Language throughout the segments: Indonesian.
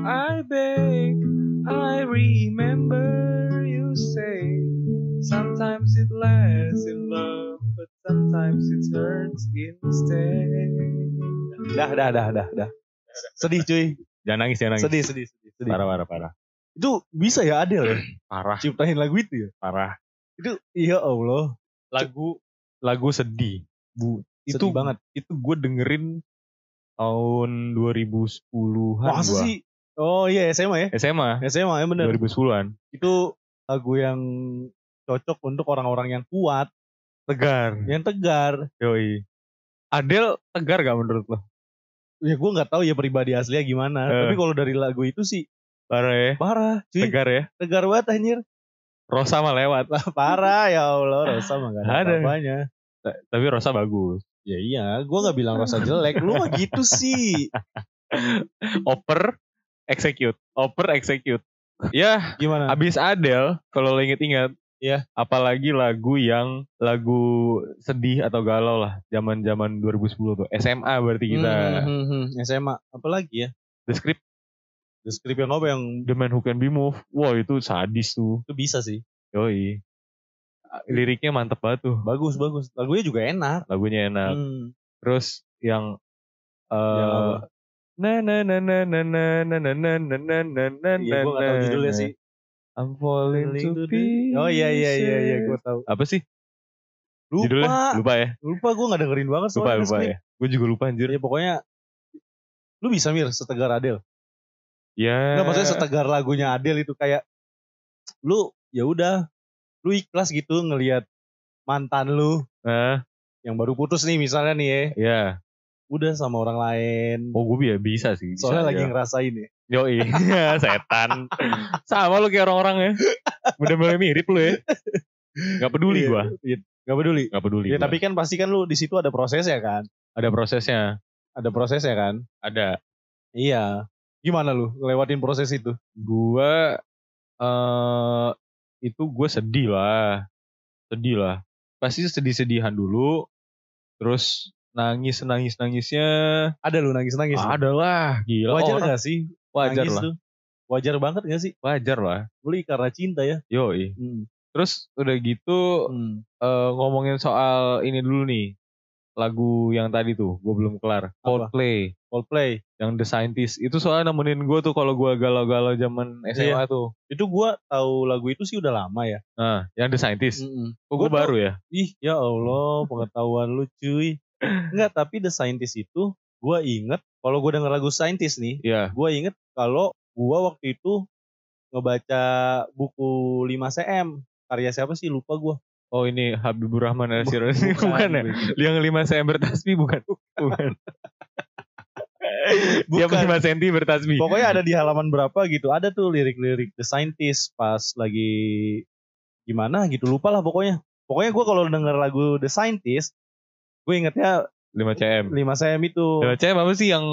I beg, I remember you say sometimes it lasts in love, but sometimes it hurts instead. Dah, dah, dah, dah, dah. Sedih cuy. Jangan nangis, jangan nangis. Sedih, sedih, sedih. sedih. Parah, parah, parah. Itu bisa ya Adele ya? Parah, Ciptain lagu itu ya? parah. Itu, iya Allah. Lagu, lagu sedih. Bu, itu Sedih banget. Itu gue dengerin tahun 2010-an Masa gua. sih? Oh iya SMA ya? SMA, SMA ya bener. 2010-an. Itu lagu yang cocok untuk orang-orang yang kuat, Tegar. yang tegar. Yoi. Adele tegar gak menurut lo? Ya gue nggak tahu ya pribadi aslinya gimana. Eh. Tapi kalau dari lagu itu sih Parah ya? parah, cuy. Tegar ya? Tegar banget anjir. Rosa mah lewat. Lah, parah ya Allah, Rosa mah gak ada. Ta- Tapi Rosa bagus. Ya iya, gue nggak bilang Rosa jelek. Lu mah gitu sih. Oper, execute. Oper, execute. Ya, Gimana? abis Adele, kalau lo inget-inget, Iya. apalagi lagu yang lagu sedih atau galau lah, zaman-zaman 2010 tuh. SMA berarti kita. Hmm, hmm, hmm. SMA. Apalagi ya? The Script, The Script yang apa yang The Man Who Can Be Moved. Wah itu sadis tuh. itu bisa sih. Yoi. Liriknya mantep banget tuh. Bagus, bagus. Lagunya juga enak. Lagunya enak. Hmm. Terus yang Yang eh apa? Na na na na na na na na na na na na na Iya, gue gak tahu na, judulnya na. sih. I'm falling to pieces. Oh iya iya iya iya gue tahu. Apa sih Lupa. judulnya? Lupa ya. Lupa gue gak dengerin banget Lupa lupa ya. Gue juga lupa anjir. Ya pokoknya lu bisa mir setegar Adele. Ya. Enggak maksudnya setegar lagunya Adele itu kayak lu ya udah lu ikhlas gitu ngelihat mantan lu Nah, yang baru putus nih misalnya nih ya ya. Udah sama orang lain Oh gue ya bisa sih. Bisa, soalnya lagi ya. ngerasain ya Yoi. Setan. Sama lu kayak orang-orang ya. Bener-bener mirip lu ya. Gak peduli Iya, gua. iya. Gak peduli Gak peduli. ya gua. tapi kan pasti kan lu di situ ada prosesnya kan ada prosesnya. ada prosesnya kan Ada. iya gimana lu ngelewatin proses itu Gua eh itu gue sedih lah. Sedih lah. Pasti sedih-sedihan dulu. Terus nangis nangis nangisnya. Ada lu nangis nangis? Ada lah gila. Wajar gak sih? wajar nangis lah. tuh. Wajar banget gak sih? Wajar lah. Beli karena cinta ya. Yoi. Hmm. terus udah gitu Hmm. eh, ngomongin soal ini dulu nih. Lagu yang tadi tuh gue belum kelar. Coldplay. Coldplay. Yang The Scientist. Itu soalnya nemenin gue tuh kalau gue galau-galau zaman SMA Iya. tuh. Itu gua tahu lagu itu sih udah lama ya. Nah yang The Scientist. Kok Gua gue baru ya? Ih, ya Allah, pengetahuan lu cuy. Enggak, tapi The Scientist itu gua inget kalau gua denger lagu Scientist nih, Iya. gua inget kalau gua waktu itu ngebaca buku 5 cm karya siapa sih? Lupa gua. oh ini Habibur Rahman Al-Sironi Bukan, bukan ya? yang 5 cm bertasbih bukan? Bukan. Dia Bukan. 5 cm bertasbih. Pokoknya ada di halaman berapa gitu, ada tuh lirik-lirik The Scientist pas lagi gimana gitu, lupa lah pokoknya. Pokoknya gua kalau denger lagu The Scientist, gue ingetnya 5 cm 5 cm itu. 5 cm apa sih yang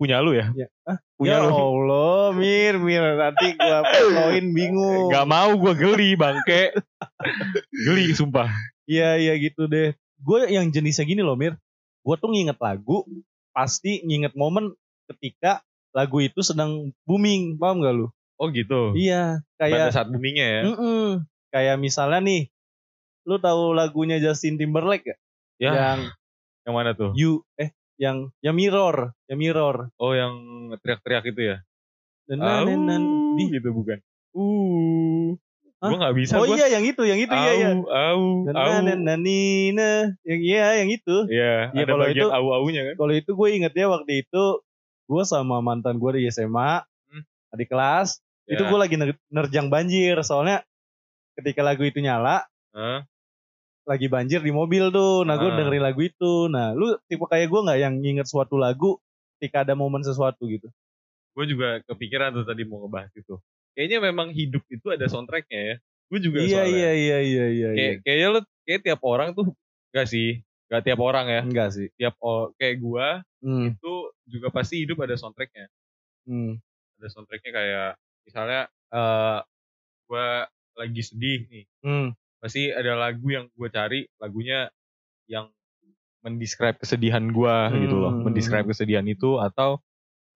punya lu ya Ya, ah, punya ya lu Allah, Mir, Mir, nanti gua fotoin bingung. Gak mau gue geli bangke. geli sumpah. Iya, iya gitu deh. Gue yang jenisnya gini loh, Mir. Gue tuh nginget lagu, pasti nginget momen ketika lagu itu sedang booming, paham gak lu? Oh gitu. Iya, Pada kayak, saat boomingnya ya. Mm-mm. kayak misalnya nih, lu tahu lagunya Justin Timberlake gak? Ya. Yang Yang mana tuh? You, eh, yang, yang Mirror, yang Mirror. Oh yang teriak-teriak itu ya. Dan, dan. Au, Di- gitu bukan. Uh. Hah? Gak bisa oh gua. iya, yang itu, yang itu, iya, iya. Au, au, Dan, au. dan, dan, dan, nina. Yang, iya, yang itu. Iya, Iya, ada kalau bagian itu- au-aunya kan. Kalau itu gue ingetnya waktu itu gue sama mantan gue di SMA, Hmm. adik kelas, itu Ya. gue lagi ner- nerjang banjir. Soalnya ketika lagu itu nyala, Hah? Lagi banjir di mobil tuh. Nah gue Ah. dengerin lagu itu. Nah lu tipe kayak gue nggak yang nginget suatu lagu ketika ada momen sesuatu gitu. Gue juga kepikiran tuh tadi mau ngebahas itu. Kayaknya memang hidup itu ada soundtracknya ya. Gue juga Iya soalnya. iya iya iya iya. Kayak, iya. kayaknya lu kayak tiap orang tuh gak sih? Gak tiap orang ya. Enggak sih. Tiap o- kayak gua Hmm. itu juga pasti hidup ada soundtracknya. Hmm. ada soundtracknya kayak misalnya eh gue lagi sedih nih Hmm. Pasti ada lagu yang gue cari lagunya yang mendescribe kesedihan gue gitu loh Hmm. mendescribe kesedihan itu atau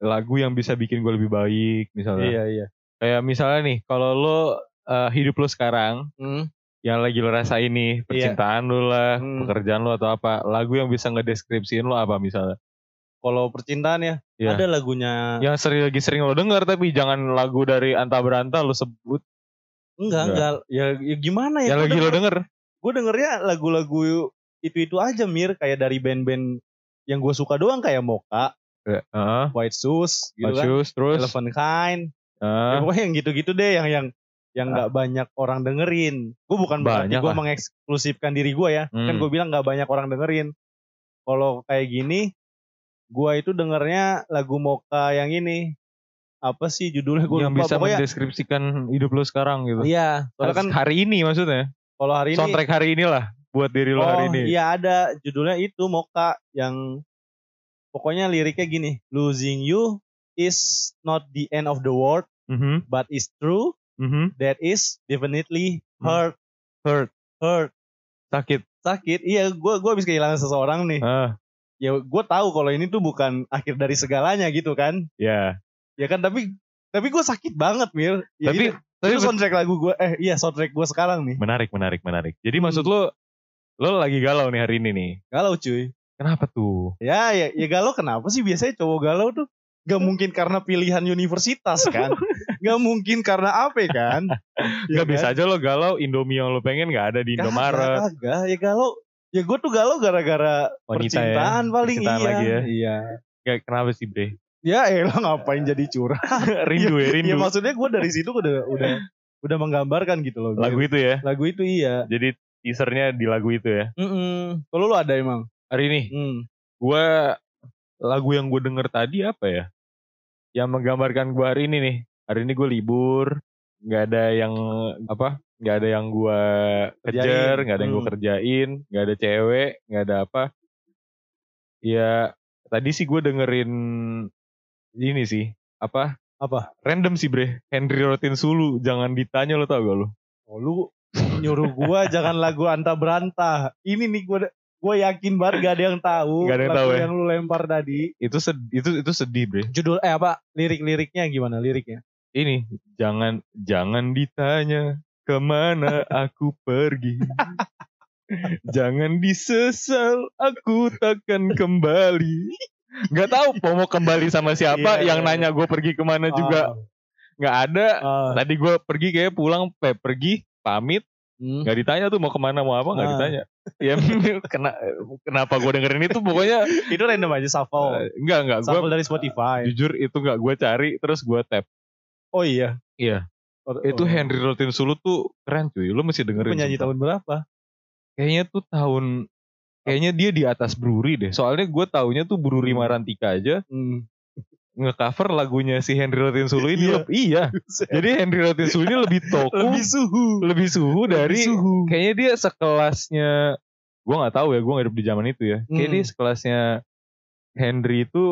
lagu yang bisa bikin gue lebih baik misalnya. Iya iya. Kayak misalnya nih, kalau lo eh, hidup lo sekarang Hmm. yang lagi lo rasain nih, percintaan lo lah, Hmm. pekerjaan lo atau apa, lagu yang bisa ngedeskripsiin lo apa misalnya? Kalau percintaan ya, Iya. ada lagunya. Yang sering lagi sering lo denger tapi jangan lagu dari Anta Beranta lo sebut. Enggak enggak. Ya, ya gimana ya? yang Gua lagi lo denger- gue dengernya lagu-lagu itu-itu aja Mir kayak dari band-band yang gue suka doang kayak Mocha, Heeh. White Shoes gitu kan, Bagus, terus. Elephant Kind, ya, Heeh. pokoknya yang gitu-gitu deh yang yang yang nggak banyak orang dengerin. Gue bukan berarti Banyak gue lah. mengeksklusifkan diri gue ya, kan Hmm. gue bilang nggak banyak orang dengerin. Kalau kayak gini, gue itu dengernya lagu Mocha yang ini apa sih judulnya gue yang lupa bisa pokoknya. mendeskripsikan hidup lo sekarang gitu. Iya, soalnya kan hari ini maksudnya. kalau hari ini Soundtrack hari inilah buat diri lo hari ini. iya ada judulnya itu Mocha yang pokoknya liriknya gini, losing you is not the end of the world, Mhm, but is true. mhm. That is definitely Hmm. hurt, Hurt, hurt, sakit. sakit. Iya, gue gua habis kehilangan seseorang nih. Ah, Ya gue tahu kalau ini tuh bukan akhir dari segalanya gitu kan. ya. Ya kan tapi tapi gue sakit banget mir. Ya tapi itu, tapi itu soundtrack lagu gue eh iya soundtrack gue sekarang nih. menarik, menarik, menarik. Jadi Hmm. maksud lo lo lagi galau nih hari ini nih. Galau cuy. Kenapa tuh? Ya, ya, ya galau kenapa sih biasanya cowok galau tuh? Gak mungkin karena pilihan universitas kan? Gak mungkin karena apa kan? Ya Gak bisa aja lo galau Indomie yang lo pengen gak ada di Indomaret. Kagak, ya galau. Ya gue tuh galau gara-gara Wanita percintaan ya? paling Percintaan iya. lagi ya? Iya. Gak, kenapa sih bre? Ya elah ngapain jadi curah. rindu ya, rindu. Ya maksudnya gue dari situ udah udah udah menggambarkan gitu loh. Lagu itu ya. Lagu itu iya. Jadi teasernya di lagu itu ya. Mm Kalau lu ada emang? Hari ini Hmm. gue lagu yang gue denger tadi apa ya? Yang menggambarkan gue hari ini nih. Hari ini gue libur, nggak ada yang apa? Nggak ada yang gue kejar, Kerjain. nggak ada yang gue Hmm. kerjain, nggak ada cewek, nggak ada apa. Ya tadi sih gue dengerin ini sih apa? Apa? Random sih bre, Henry Rotin Sulu. Jangan ditanya lo tau gak lo? Oh lu nyuruh gua jangan lagu anta berantah. Ini nih gua gua yakin banget gak ada yang tahu. Gak ada yang lagu tahu ya? yang lu lempar tadi. Itu sed- itu itu sedih bre. Judul eh apa? Lirik-liriknya gimana liriknya? ini jangan jangan ditanya ke mana aku pergi jangan disesal aku takkan kembali nggak tahu mau kembali sama siapa Iya, yang nanya gue pergi ke mana juga nggak ada Ah, tadi gue pergi kayak pulang eh, pergi pamit hmm. nggak ditanya tuh mau ke mana mau apa nggak Ah. ditanya ya kena, kenapa gue dengerin itu pokoknya Itu random aja shuffle. eh, nggak nggak gue dari Spotify. jujur itu nggak gue cari terus gue tap Oh iya. Iya. Oh, itu oh. Henry Rotin Sulu tuh keren cuy lu mesti dengerin penyanyi tahun berapa? kayaknya tuh tahun kayaknya dia di atas Bruri deh soalnya gue taunya tuh Bruri Marantika aja Hmm. ngecover lagunya si Henry Rotin Sulu ini Iya. iya jadi Henry Rotin Sulu ini lebih toku lebih suhu. lebih suhu dari Lebih suhu. kayaknya dia sekelasnya gue nggak tahu ya gue nggak hidup di zaman itu ya Hmm. dia sekelasnya Henry itu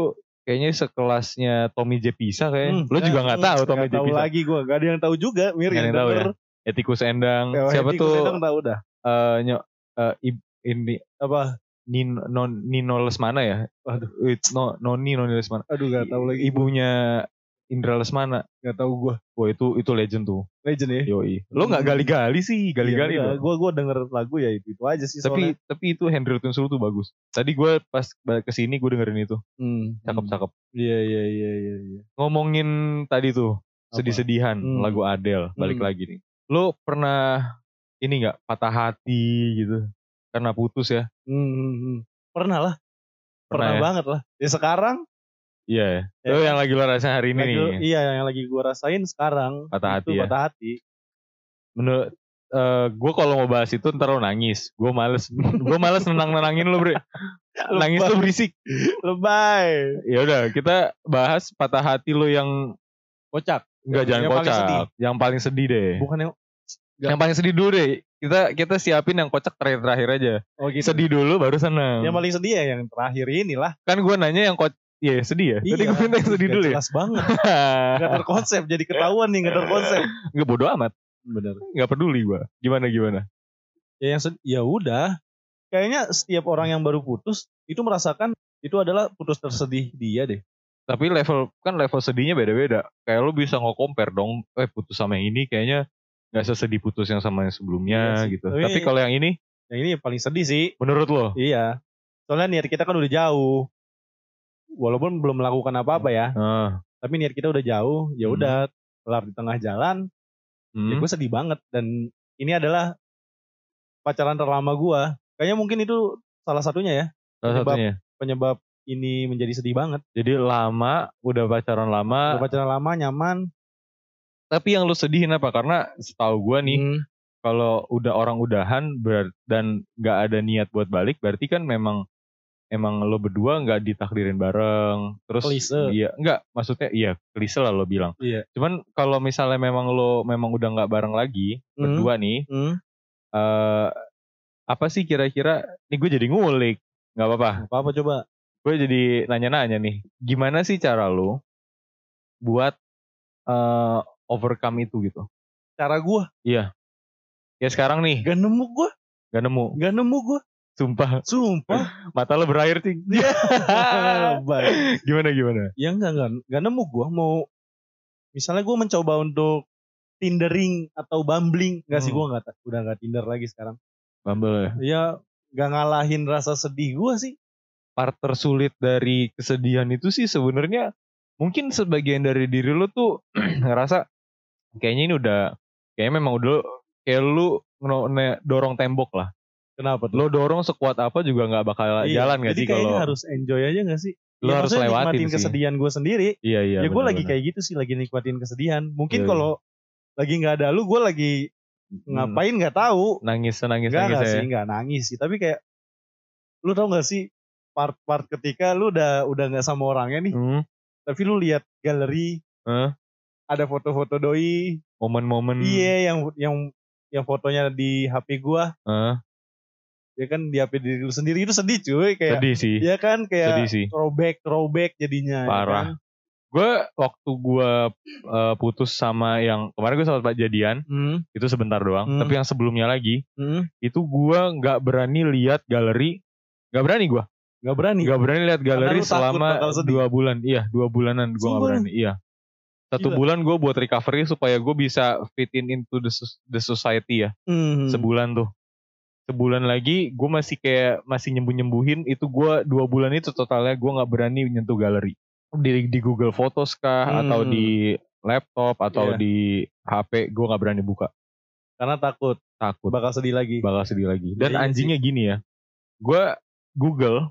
kayaknya sekelasnya Tommy J Pisa Hmm, kayak lo juga nggak hmm, tahu Tommy J tahu Pisa lagi gua. Gak ada yang tahu juga. Mir ada yang tahu ya? Etikus Endang Eh, siapa Hetty tuh Kusendang tahu dah. eh nyok eh, ib- ini Apa? Nino, non, Nino Lesmana ya? Waduh. It's no, Noni Noni Lesmana. Aduh gak tahu lagi. Ibunya Indra Lesmana. Gak tahu gua. Wah itu itu legend tuh. Legend ya. Yoi. Lo nggak Hmm. gali-gali sih, gali-gali Iya. Gue gue denger lagu ya itu itu aja sih. Tapi tapi itu Henry Rotin Sulu tuh bagus. Tadi gue pas balik ke sini gue dengerin itu. Hmm. Cakep-cakep. Iya iya iya iya. iya. Ngomongin tadi tuh sedih-sedihan Hmm. lagu Adele balik Hmm. lagi nih. Lo pernah ini nggak patah hati gitu karena putus ya? Hmm, hmm, hmm. Pernah lah. Pernah Pernah, ya? banget lah. Ya sekarang. Iya ya. Ya. Lo yang lagi lo rasain hari ini lagi- nih. Iya yang lagi gue rasain sekarang. Patah itu hati ya? Patah hati. menurut gue kalau mau bahas itu ntar lo nangis gue males gue males nenang nenangin lo bre nangis tuh berisik Lebay. ya udah kita bahas patah hati lo yang Kocak. nggak Yang- jangan yang paling kocak sedih. yang paling sedih deh Bukan yang. yang paling sedih dulu deh kita kita siapin yang kocak terakhir terakhir aja Oh gitu. sedih dulu baru seneng Yang paling sedih ya yang terakhir inilah. kan gue nanya yang kocak Iya sedih ya. Tadi gue minta yang sedih dulu ya. Jelas banget. Gak terkonsep. Jadi ketahuan nih gak terkonsep. Gak bodo amat. Bener. Gak peduli gue. Gimana gimana. Ya yang. Ya udah. Kayaknya setiap orang yang baru putus itu merasakan itu adalah putus tersedih dia deh. tapi level kan level sedihnya beda-beda. Kayak lu bisa nge-compare dong, eh putus sama yang ini kayaknya nggak sesedih putus yang sama yang sebelumnya Iya gitu. Tapi- Tapi kalau yang ini Yang ini yang paling sedih sih. menurut lo? Iya. Soalnya niat kita kan udah jauh. Walaupun belum melakukan apa-apa ya, Ah, tapi niat kita udah jauh, ya Hmm. udah kelar di tengah jalan, ya hmm. gue sedih banget dan ini adalah pacaran terlama gue. Kayaknya mungkin itu salah satunya ya Salah penyebab- satunya. penyebab ini menjadi sedih banget. Jadi lama, udah pacaran lama, Udah pacaran lama nyaman. Tapi yang lu sedihin apa? Karena setahu gua nih, Hmm. kalau udah orang udahan ber- dan nggak ada niat buat balik, berarti kan memang emang lo berdua nggak ditakdirin bareng. Terus Klise. iya, nggak maksudnya iya klise lah lo bilang. Iya. Cuman kalau misalnya memang lo memang udah nggak bareng lagi Hmm. berdua nih, Hmm. eh apa sih kira-kira? Nih gue jadi ngulik, nggak apa-apa. Apa apa coba? Gue jadi nanya-nanya nih, gimana sih cara lo buat eh overcome itu gitu? Cara gue Ya sekarang nih gak nemu gue, gak nemu, gak nemu gue. sumpah Sumpah. mata lo berair sih. Baik. gimana gimana? ya enggak enggak enggak nemu gue mau misalnya gue mencoba untuk tindering atau bumbling enggak sih Hmm. gue enggak udah enggak tinder lagi sekarang Bumble ya. ya enggak ngalahin rasa sedih gue sih Part tersulit dari kesedihan itu sih sebenarnya mungkin sebagian dari diri lo tuh ngerasa kayaknya ini udah kayaknya memang udah kayak lu dorong tembok lah. kenapa tuh Lo dorong sekuat apa juga nggak bakal Iya, jalan gak jadi sih kayaknya kalau harus enjoy aja gak sih Lo Ya, harus lewatin nikmatin sih. kesedihan gue sendiri Iya iya. ya gue lagi kayak gitu sih lagi nikmatin kesedihan mungkin Iya, kalau lagi nggak ada lu gue lagi Hmm, ngapain nggak tahu nangis nangis Enggak, nangis enggak ya. sih, enggak nangis sih. Tapi kayak lu tau gak sih part-part ketika lu udah udah nggak sama orangnya nih, Hmm, tapi lu lihat galeri, Hah? Ada foto-foto doi, momen-momen. iya yang yang yang fotonya di HP gua, Hah? ya kan di HP diri lu sendiri itu sedih cuy, kayak sedih sih. ya kan kayak Sedih sih. throwback throwback jadinya. ya Parah. kan? Gue waktu gue uh, putus sama yang kemarin gue sempat jadian Hmm, itu sebentar doang. Hmm. Tapi yang sebelumnya lagi hmm, itu gue nggak berani lihat galeri. Nggak berani gue. nggak berani. Nggak berani lihat galeri takut selama dua bulan. Iya dua bulanan gue nggak berani. Iya. Satu Gila. bulan gue buat recovery supaya gue bisa fit in into the, the society ya. Hmm. Sebulan tuh. Sebulan lagi gue masih kayak masih nyembuh nyembuhin itu gue dua bulan itu totalnya gue nggak berani nyentuh galeri di di Google Photos kah Hmm. atau di laptop atau Iya. di HP gue nggak berani buka Karena takut takut bakal sedih lagi. bakal sedih lagi dan sih. anjingnya gini ya gue Google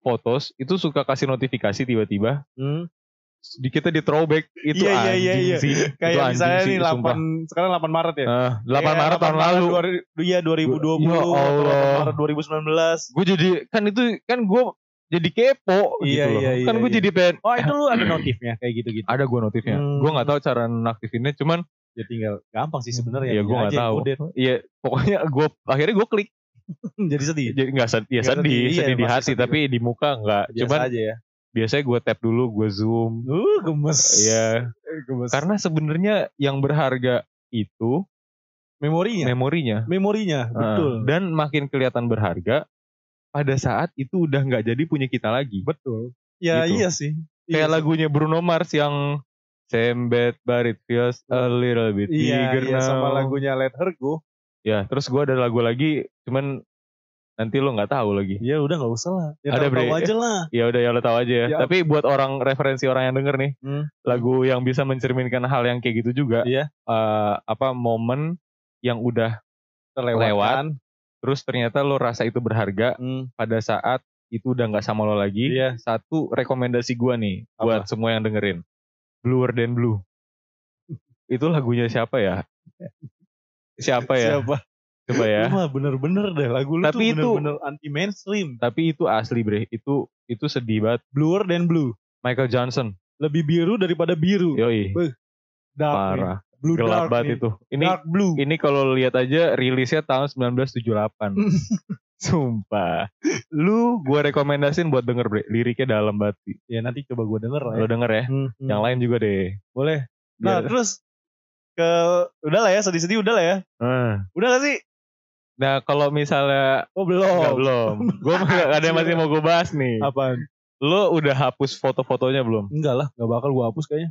Photos itu suka kasih notifikasi tiba-tiba Hmm. Di kita di throwback itu Iya, iya, anjing iya, iya. sih itu Kayak anjing misalnya sih nih sumpah 8 sekarang 8 Maret ya. Eh, 8 Kayak Maret tahun lalu 2000 Iya 2020 Ya atau 8 Allah. Maret 2019. gue jadi kan itu kan gue jadi kepo Iya, gitu loh iya, kan iya, gue iya. jadi pengen Oh itu lu ada notifnya kayak gitu-gitu. ada gue notifnya Hmm. gue nggak tahu cara nonaktifinnya cuman Ya tinggal gampang sih sebenarnya. ya gue nggak aja tahu iya pokoknya gue akhirnya gue klik Jadi sedih. jadi nggak sedih ya Nggak sedih sedih, iya, sedih di hati sedih. tapi di muka nggak cuman aja ya. Biasanya gue tap dulu gue zoom Uh gemes. Iya, Gemes. karena sebenarnya yang berharga itu memorinya. memorinya. memorinya Heeh. betul. Dan makin kelihatan berharga pada saat itu udah nggak jadi punya kita lagi. betul. Ya Gitu. iya sih. Kayak Iya sih. lagunya Bruno Mars yang Same bed but it feels a little bit Iya, bigger iya now. sama lagunya Let Her Go. Ya, terus gue ada lagu lagi, cuman nanti lo nggak tahu lagi. Ya udah nggak usah lah. Ya Ada, tahu Bre. aja lah. Ya udah ya lo tahu aja ya. Ya. Tapi buat orang referensi orang yang denger nih, Hmm. lagu yang bisa mencerminkan hal yang kayak gitu juga. Iya. eh, apa momen yang udah Terlewatkan. terus ternyata lo rasa itu berharga Hmm. pada saat itu udah nggak sama lo lagi. Iya. Satu rekomendasi gua nih Apa? buat semua yang dengerin. Bluer than Blue. itu lagunya siapa ya? Siapa ya? Siapa? Coba ya. Lu mah bener-bener deh lagu lu Tapi tuh itu- bener-bener anti mainstream. Tapi itu asli bre. Itu itu sedih banget. Bluer dan blue. Michael Johnson. Lebih biru daripada biru. Yoi. Dark nih. Parah. Blue Gelap dark banget nih. itu. Ini dark blue. ini kalau lihat aja rilisnya tahun 1978. Sumpah. Lu gua rekomendasiin buat denger bre. Liriknya dalam banget. Ya nanti coba gue denger lah ya. Lo denger ya. Hmm, hmm. Yang lain juga deh. Boleh. Nah Biar- terus ke udah lah ya sedih-sedih udah lah ya. Eh. Udah gak sih? Nah kalau misalnya Oh belum. Enggak belum. Gue ada yang masih mau gue bahas nih. Apaan? Lo udah hapus foto-fotonya belum? Enggak lah, gak bakal gue hapus kayaknya.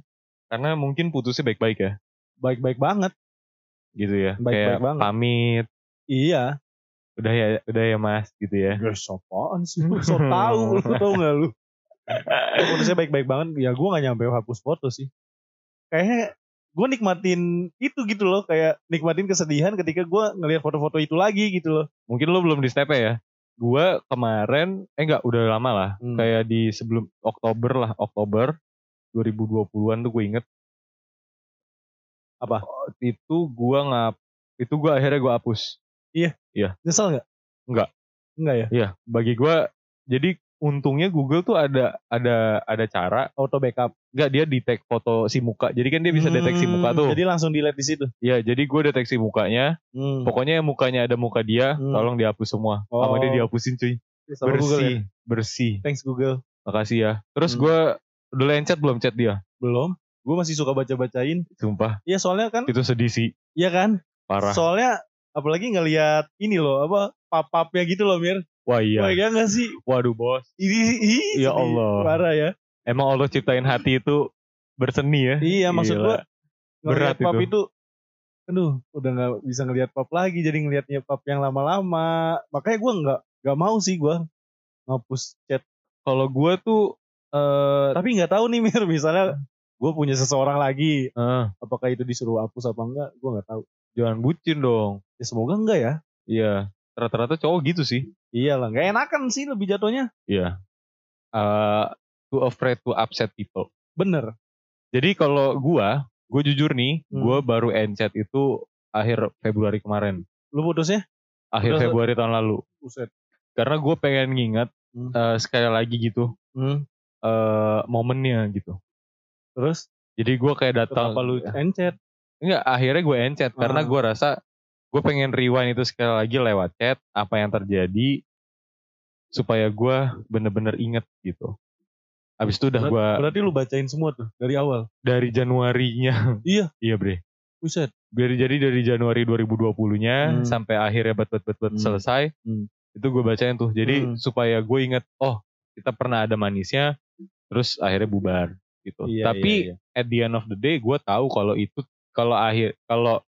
Karena mungkin putusnya baik-baik ya. Baik-baik banget. Gitu ya. Baik-baik Kayak banget. pamit. Iya. Udah ya, udah ya mas gitu ya. Ya apaan sih? So tau, lu tau gak lu? Ya, putusnya baik-baik banget. Ya gue gak nyampe hapus foto sih. Kayaknya gue nikmatin itu gitu loh. Kayak nikmatin kesedihan ketika gue ngelihat foto-foto itu lagi gitu loh. Mungkin lo belum di step ya. Gua kemarin, eh enggak udah lama lah. Hmm. Kayak di sebelum Oktober lah, Oktober 2020-an tuh gue inget. Apa? Itu gua ngap, itu gua akhirnya gua hapus. Nyesel gak? Enggak. Enggak ya? Iya, bagi gua jadi untungnya Google tuh ada ada ada cara Auto backup. enggak dia detect foto si muka. Jadi kan dia bisa deteksi Hmm, muka tuh. Jadi langsung dilihat di situ. Iya, jadi gue deteksi mukanya. Hmm. Pokoknya yang mukanya ada muka dia, Hmm. tolong dihapus semua. Sama Oh. dia dihapusin cuy. Sama Google bersih, ya? bersih. Thanks Google. Makasih ya. Terus Hmm. gua udah lencet belum chat dia? Belum. Gue masih suka baca-bacain. Sumpah, Iya soalnya kan. itu sedih sih. Iya kan? Parah. Soalnya apalagi ngelihat ini loh apa pap-papnya gitu loh Mir. Wah iya. Wah iya gak sih? Waduh bos. Ini Ya. Allah. Parah ya. Emang Allah ciptain hati itu berseni ya. Iya maksud Gila. gue Berat ngelihat pap itu. itu. Aduh udah gak bisa ngelihat pap lagi jadi ngelihatnya pap yang lama-lama. Makanya gue nggak nggak mau sih gue ngapus chat. Kalau gua tuh eh Tapi nggak tahu nih Mir misalnya gue punya seseorang lagi. eh, Apakah itu disuruh hapus apa enggak? Gue nggak tahu. jangan bucin dong. Ya semoga enggak ya. Iya. Rata-rata cowok gitu sih. Iyalah nggak enakan sih lebih jatuhnya. Iya. Eh too afraid to upset people. Bener. Jadi kalau gua, gua jujur nih, Hmm. gua baru end chat itu akhir Februari kemarin. Lu putusnya? Akhir Udah, Februari tahun lalu. Buset. Karena gue pengen nginget Hmm. eh, sekali lagi gitu Hmm. eh momennya gitu. Terus Jadi gue kayak datang. kenapa lu encet? Enggak, akhirnya gue encet karena Ah. gue rasa gue pengen rewind itu sekali lagi lewat chat apa yang terjadi supaya gue bener-bener inget gitu. Abis itu udah gue Berarti lu bacain semua tuh dari awal. dari Januarinya. Iya. iya bre. Buset. Dari jadi dari Januari 2020-nya Hmm. sampai akhirnya bet bet bet bet Hmm. selesai. Hmm. Itu gue bacain tuh. Jadi Hmm. supaya gue inget, oh kita pernah ada manisnya, terus akhirnya bubar gitu. Iya, Tapi iya, iya. at the end of the day gue tahu kalau itu kalau akhir kalau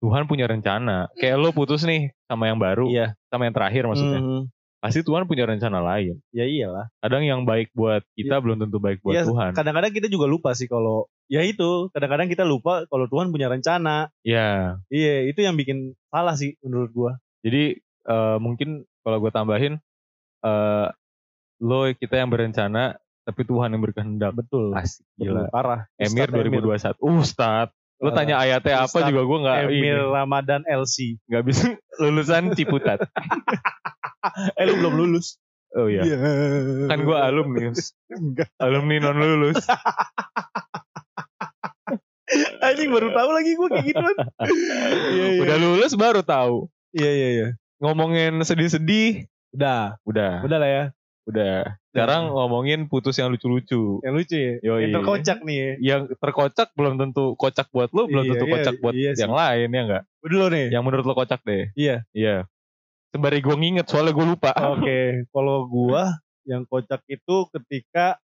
Tuhan punya rencana. Kayak lo putus nih sama yang baru, Iya. sama yang terakhir maksudnya. Mhm. Pasti Tuhan punya rencana lain. Ya iyalah. Kadang yang baik buat kita belum tentu baik buat Iya, Tuhan. Kadang-kadang kita juga lupa sih kalau ya itu. Kadang-kadang kita lupa kalau Tuhan punya rencana. Ya, Iya, itu yang bikin salah sih menurut gua. jadi eh, mungkin kalau gue tambahin, eh lo kita yang berencana, tapi Tuhan yang berkehendak. Betul. Asik, Betul, gila. Parah. Emir Ustadz 2021. Ustad. Lo tanya ayatnya apa Ustadz juga gue nggak Emir ini. Ramadan LC. nggak bisa lulusan Ciputat. Eh lu belum lulus. Oh iya. Kan gue alumni. Enggak. alumni non lulus. Anjing baru tahu lagi gua kayak gituan. Iya, iya. Udah lulus baru tahu. Iya, iya, iya. Ngomongin sedih-sedih, Udah. udah, Udah lah ya. udah. Sekarang ngomongin putus yang lucu-lucu. Yang lucu ya. Yoi. Yang terkocak nih ya. Yang terkocak belum tentu kocak buat lo, belum Iya, tentu iya, kocak buat iya yang lain ya enggak? Udah lo nih. Yang menurut lo kocak deh. Iya. Iya. Sembari gue nginget soalnya gue lupa. Oke, kalau gua yang kocak itu ketika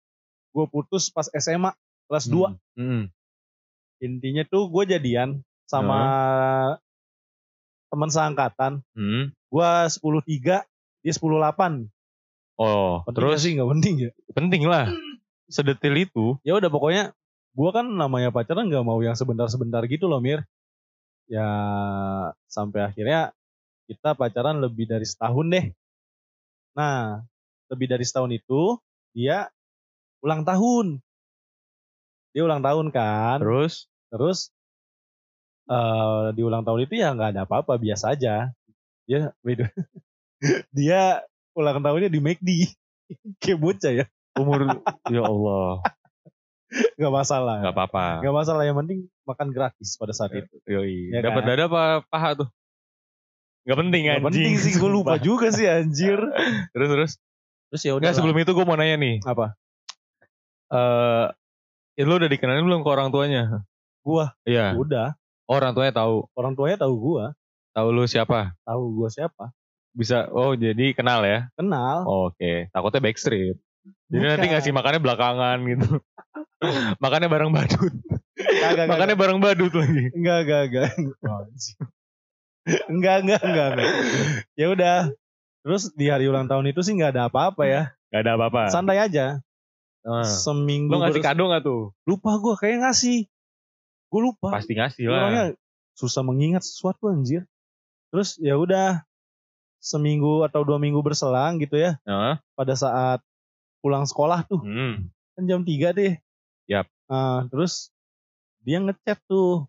gua putus pas SMA kelas 2. Hmm. Intinya tuh gue jadian sama teman seangkatan. Hmm. Gua 10-3, dia 10-8. Oh, Penting terus sih nggak penting ya? penting lah. Sedetil itu. Ya udah pokoknya gua kan namanya pacaran nggak mau yang sebentar-sebentar gitu loh Mir. Ya sampai akhirnya kita pacaran lebih dari setahun deh. Nah, lebih dari setahun itu dia ulang tahun. Dia ulang tahun kan. Terus Terus eh di ulang tahun itu ya nggak ada apa-apa biasa aja. Dia dia ulang tahunnya di McD. Kayak bocah ya. umur ya Allah, Gak masalah. nggak apa-apa. Gak masalah yang penting makan gratis pada saat itu. Yoi. Ya Dapat kan? dada apa paha tuh? Gak penting Gak anjing. penting sih gue lupa juga sih anjir. Terus terus. Terus ya udah. Enggak sebelum itu gue mau nanya nih. apa? Eh, ya lu udah dikenalin belum ke orang tuanya? Gua Iya. udah. Oh, orang tuanya tahu. Orang tuanya tahu gua, Tahu lu siapa? tahu gua siapa. Bisa. Oh, jadi kenal ya? Kenal. Oh, Oke. Takutnya backstreet. Jadi nanti Bukan. ngasih makannya belakangan gitu. makannya bareng badut. Kagak, makannya bareng badut lagi. Enggak, enggak, enggak. Enggak, enggak, enggak, enggak. Ya udah. Terus di hari ulang tahun itu sih nggak ada apa-apa ya. Gak ada apa-apa. Santai aja. Ah. Seminggu. Lo ngasih kado gak tuh? Lupa gue kayak ngasih. Gue lupa. Pasti ngasih lah. Orangnya susah mengingat sesuatu anjir. Terus ya udah seminggu atau dua minggu berselang gitu ya. Heeh. Pada saat pulang sekolah tuh. Hmm. Kan jam 3 deh. Yap. Ah, terus dia ngechat tuh.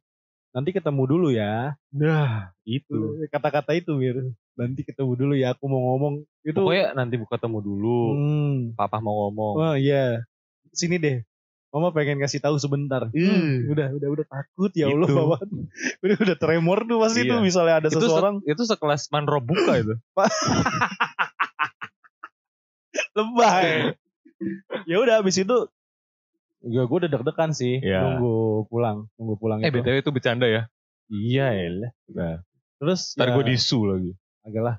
Nanti ketemu dulu ya. Nah, itu. Kata-kata itu Mir. Nanti ketemu dulu ya aku mau ngomong. Itu. Pokoknya nanti ketemu dulu. Hmm. Papa mau ngomong. Oh iya. Sini deh. Mama pengen kasih tahu sebentar. Ih. Hmm, udah, udah, udah takut ya Allah Itu. bawaan. udah, udah tremor tuh pasti Iya. tuh misalnya ada itu, se- seseorang itu sekelas manro buka itu. lebay. ya udah habis itu ya gue udah deg-degan sih Iya. nunggu pulang, nunggu pulang eh itu. BTW itu bercanda ya. Iya elah. Nah, Terus ntar ya, gue disu lagi. agak lah.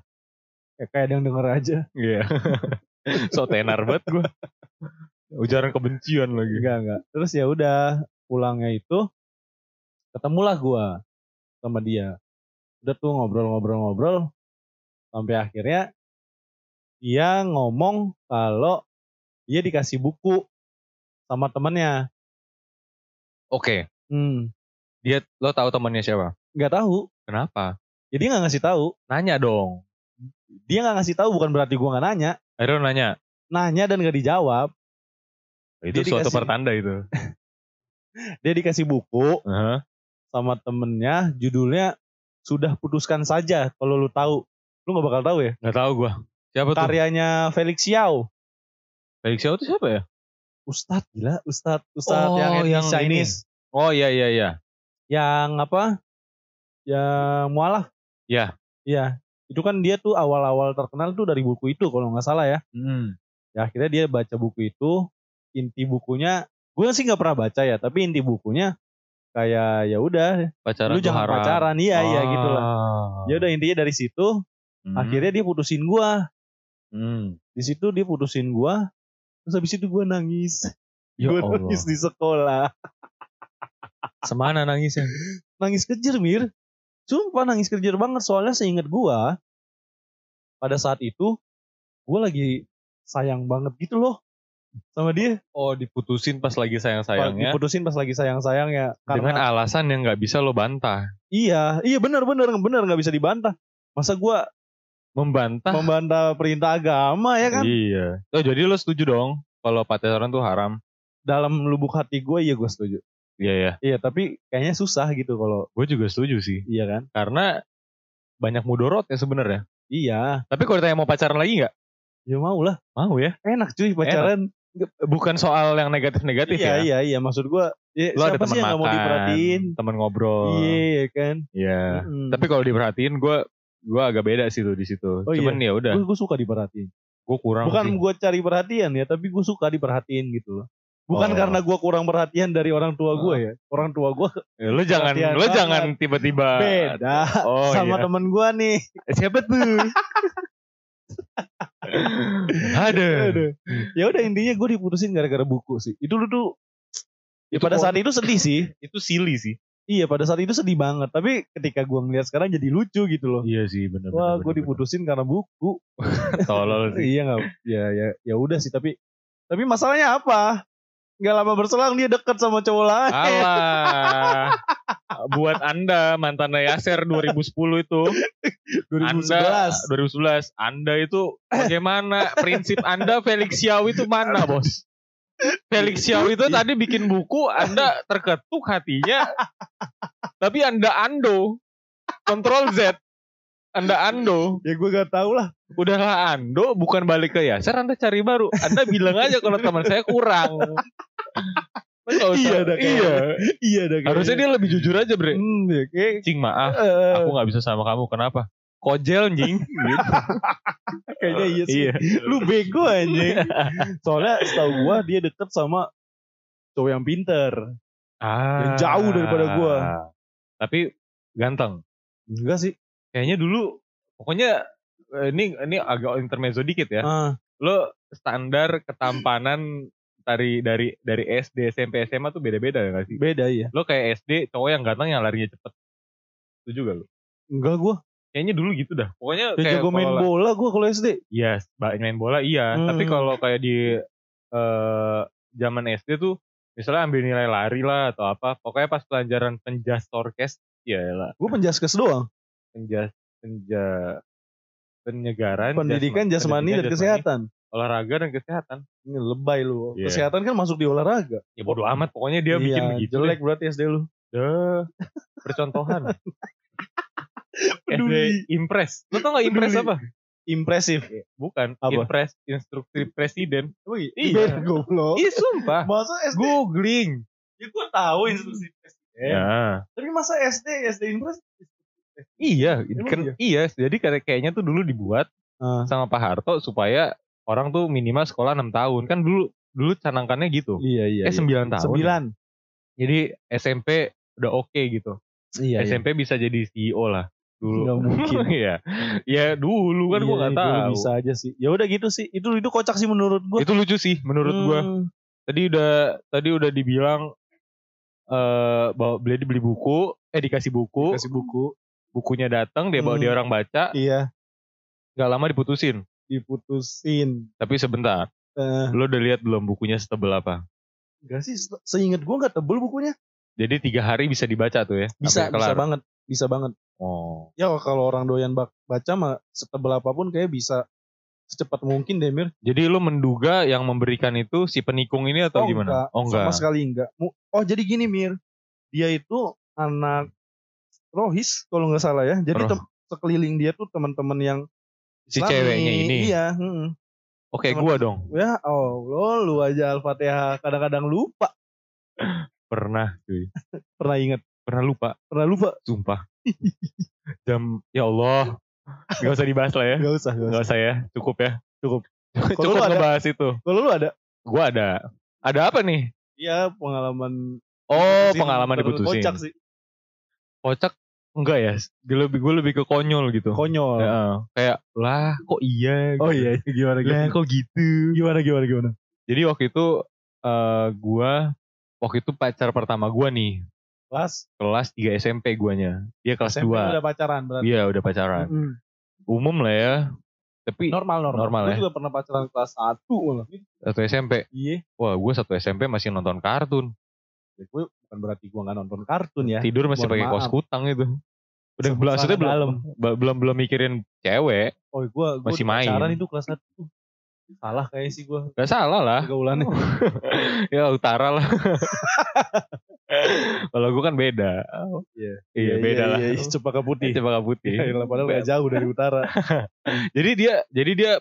Kayak kayak ada yang denger aja. Iya. so tenar banget gue. Ujaran kebencian lagi. Enggak, enggak. Terus ya udah pulangnya itu ketemulah gua sama dia. Udah tuh ngobrol-ngobrol-ngobrol sampai akhirnya dia ngomong kalau dia dikasih buku sama temennya. Oke. Hmm, Dia lo tahu temannya siapa? nggak tahu. Kenapa? Jadi nggak ngasih tahu. Nanya dong. Dia nggak ngasih tahu bukan berarti gua nggak nanya. Akhirnya nanya. Nanya dan nggak dijawab. Itu Dia suatu dikasih- pertanda itu. Dia dikasih buku Heeh. sama temennya, judulnya sudah putuskan saja. Kalau lu tahu, lu nggak bakal tahu ya. Gak tahu gue. Siapa tuh? Karyanya Felix Xiao. Felix Xiao itu siapa ya? Ustadz gila, Ustadz, Ustadz Oh, yang, yang Chinese, Oh iya iya iya. yang apa? Yang mualaf. Ya. Iya, itu kan dia tuh awal-awal terkenal tuh dari buku itu kalau nggak salah ya. Hmm. Ya akhirnya dia baca buku itu, inti bukunya, gue sih nggak pernah baca ya, tapi inti bukunya kayak ya udah, Pacaran lu jangan haram. pacaran, iya iya Ah. gitu lah. Ya udah intinya dari situ, Hmm. akhirnya dia putusin gua. Hmm. Di situ dia putusin gua, terus habis itu gua nangis. Ya Gue nangis di sekolah. Semana nangisnya? nangis kejer Mir. Sumpah nangis kejer banget soalnya seingat gua pada saat itu gua lagi sayang banget gitu loh sama dia. Oh diputusin pas lagi sayang-sayangnya. Diputusin pas lagi sayang-sayangnya Dengan karena alasan yang nggak bisa lo bantah. iya, iya benar benar benar nggak bisa dibantah. Masa gua Membantah. membantah perintah agama ya kan? Iya. Oh jadi lo setuju dong kalau pacaran tuh haram? Dalam lubuk hati gua iya gua setuju. Iya ya. Iya, tapi kayaknya susah gitu kalau Gue juga setuju sih. iya kan? Karena banyak mudorot ya sebenarnya. Iya, Tapi kalau ditanya mau pacaran lagi nggak? ya mau lah. Mau ya. Enak cuy pacaran. Bukan soal yang negatif-negatif iya, ya. iya, iya. Maksud gua, ya, Lo ada siapa teman nggak mau makan, diperhatiin? teman ngobrol. Iya kan. Iya. Mm. Tapi kalau diperhatiin gue gue agak beda sih tuh di situ. Oh, Cuman ya udah, gue suka diperhatiin. gue kurang Bukan gue cari perhatian ya, tapi gue suka diperhatiin gitu loh. Bukan Oh. karena gue kurang perhatian dari orang tua gue ya. Orang tua gue Ya, lo jangan lo banget. jangan tiba-tiba beda Oh, sama iya. temen gue nih. Eh, Siapa tuh? Ada. Ya udah intinya gue diputusin gara-gara buku sih. Itu dulu tuh. Ya pada saat itu sedih sih. Itu silly sih. Iya pada saat itu sedih banget. Tapi ketika gue ngeliat sekarang jadi lucu gitu loh. Iya sih benar. Wah gue diputusin karena buku. Tolol sih. iya nggak? Ya ya ya udah sih tapi tapi masalahnya apa? Gak lama berselang dia deket sama cowok lain. Alah. Buat Anda mantan Yaser 2010 itu, 2011. Anda 2011, Anda itu bagaimana prinsip Anda Felix Xiao itu mana, Bos? Felix Xiao itu tadi bikin buku, Anda terketuk hatinya. Tapi Anda ando. Kontrol Z. Anda ando. Ya gue gak tau lah. Udahlah ando, bukan balik ke Yaser, Anda cari baru. Anda bilang aja kalau teman saya kurang. Usah- Iya dah. Iya. Iya dah. Harusnya dia lebih jujur aja, Bre. Hmm, ya, kayak, Cing maaf, eh, aku nggak bisa sama kamu. Kenapa? Kojel anjing. gitu. kayaknya iya sih. iya. Lu bego anjing. Soalnya setahu gue dia deket sama cowok yang pinter. Ah. Yang jauh daripada gua. Tapi ganteng. Enggak sih. Kayaknya dulu pokoknya eh, ini ini agak intermezzo dikit ya. Ah, lo standar ketampanan dari dari dari SD SMP SMA tuh beda-beda ya gak sih? Beda ya. Lo kayak SD cowok yang ganteng yang larinya cepet. Itu juga lo. Enggak gua. Kayaknya dulu gitu dah. Pokoknya Ya kayak jago main bola gua kalau SD. Iya, ba- main bola iya. Hmm. Tapi kalau kayak di eh zaman SD tuh misalnya ambil nilai lari lah atau apa, pokoknya pas pelajaran penjas orkes, ya lah, Gua penjaskes doang. penjas penja penyegaran, Pendidikan jasma- jasmani dan kesehatan. olahraga dan kesehatan. Ini lebay lu. Iya. Kesehatan kan masuk di olahraga. Ya bodo amat, pokoknya dia Iya, bikin begitu. jelek berarti SD lu. Deh. Percontohan. Peduli. Impress. Lo tau gak Impress Peduli. apa? Impresif. Bukan. Apa? Impress. Instruksi presiden. Wih, Iya. goblok. Ih sumpah. Masa SD? Googling. Ya gua tahu instruksi presiden. Ya. Tapi masa SD, SD Impres? Iya, kan, iya. Jadi kayak kayaknya tuh dulu dibuat Ah, sama Pak Harto supaya orang tuh minimal sekolah 6 tahun. Kan dulu dulu canangkannya gitu. iya iya. eh 9 tahun. Sembilan. Jadi SMP udah oke gitu. Iya. SMP bisa jadi CEO lah dulu. Nggak mungkin. Iya. ya dulu kan gua Iya, nggak dulu tahu. Bisa aja sih. Ya udah gitu sih. Itu itu kocak sih menurut gua. Itu lucu sih menurut gua. Hmm. Tadi udah tadi udah dibilang eh bawa beli beli buku, eh dikasih buku, Kasih buku. bukunya datang dia bawa Hmm. dia orang baca, Iya. nggak lama diputusin. Diputusin. Tapi sebentar, Eh, lo udah lihat belum bukunya setebel apa? enggak sih. se- Seingat gua nggak tebel bukunya. Jadi tiga hari bisa dibaca tuh ya? Bisa, bisa banget. Bisa banget. Oh, Ya kalau orang doyan baca mah setebel apa pun kayak bisa secepat mungkin deh Mir. jadi lo menduga yang memberikan itu si penikung ini atau gimana? oh Sama enggak. sekali enggak. Oh jadi gini Mir. Dia itu anak Rohis kalau nggak salah ya. Jadi Roh. sekeliling dia tuh teman-teman yang Si Islami. ceweknya ini. Iya. mm. Oke, gua dong. Ya Allah lu aja Al-Fatihah kadang-kadang lupa. Pernah, cuy. Pernah ingat. Pernah lupa, Pernah lupa. sumpah. Jam, ya Allah. Gak usah dibahas lah ya. Gak usah. Gak Gak usah. usah ya, cukup ya. Cukup. Cukup Kalau lu ada- ngebahas itu. Kalau lu ada? Gua ada. Ada apa nih? Iya pengalaman. Oh, diputusin pengalaman diputusin. Kocak sih. Kocak enggak ya? Gue lebih gue lebih ke konyol gitu. Konyol. Ya, kayak lah kok iya Oh gitu. iya gimana lah gimana. kok gitu Gimana gimana gimana. jadi waktu itu eh gua waktu itu pacar pertama gua nih Kelas kelas 3 SMP guanya dia kelas SMP 2 udah pacaran berarti. iya udah pacaran Mm-mm. umum lah ya tapi Normal normal. Normal Gua ya. juga pernah pacaran kelas 1 malah. satu SMP Iya. wah gua satu SMP masih nonton kartun Ya, gue bukan berarti gua nggak nonton kartun ya. tidur masih pakai kaos kutang itu udah maksudnya belum belum belum mikirin cewek Oh gua, gua Masih main. pacaran itu kelas 1. Salah kayaknya sih gua. gak salah lah Pergaulannya. ya utara lah kalau gua kan beda Iya. iya beda lah Iya, iya. Cempaka putih. Cempaka putih Ya, padahal gak jauh dari utara. jadi dia jadi dia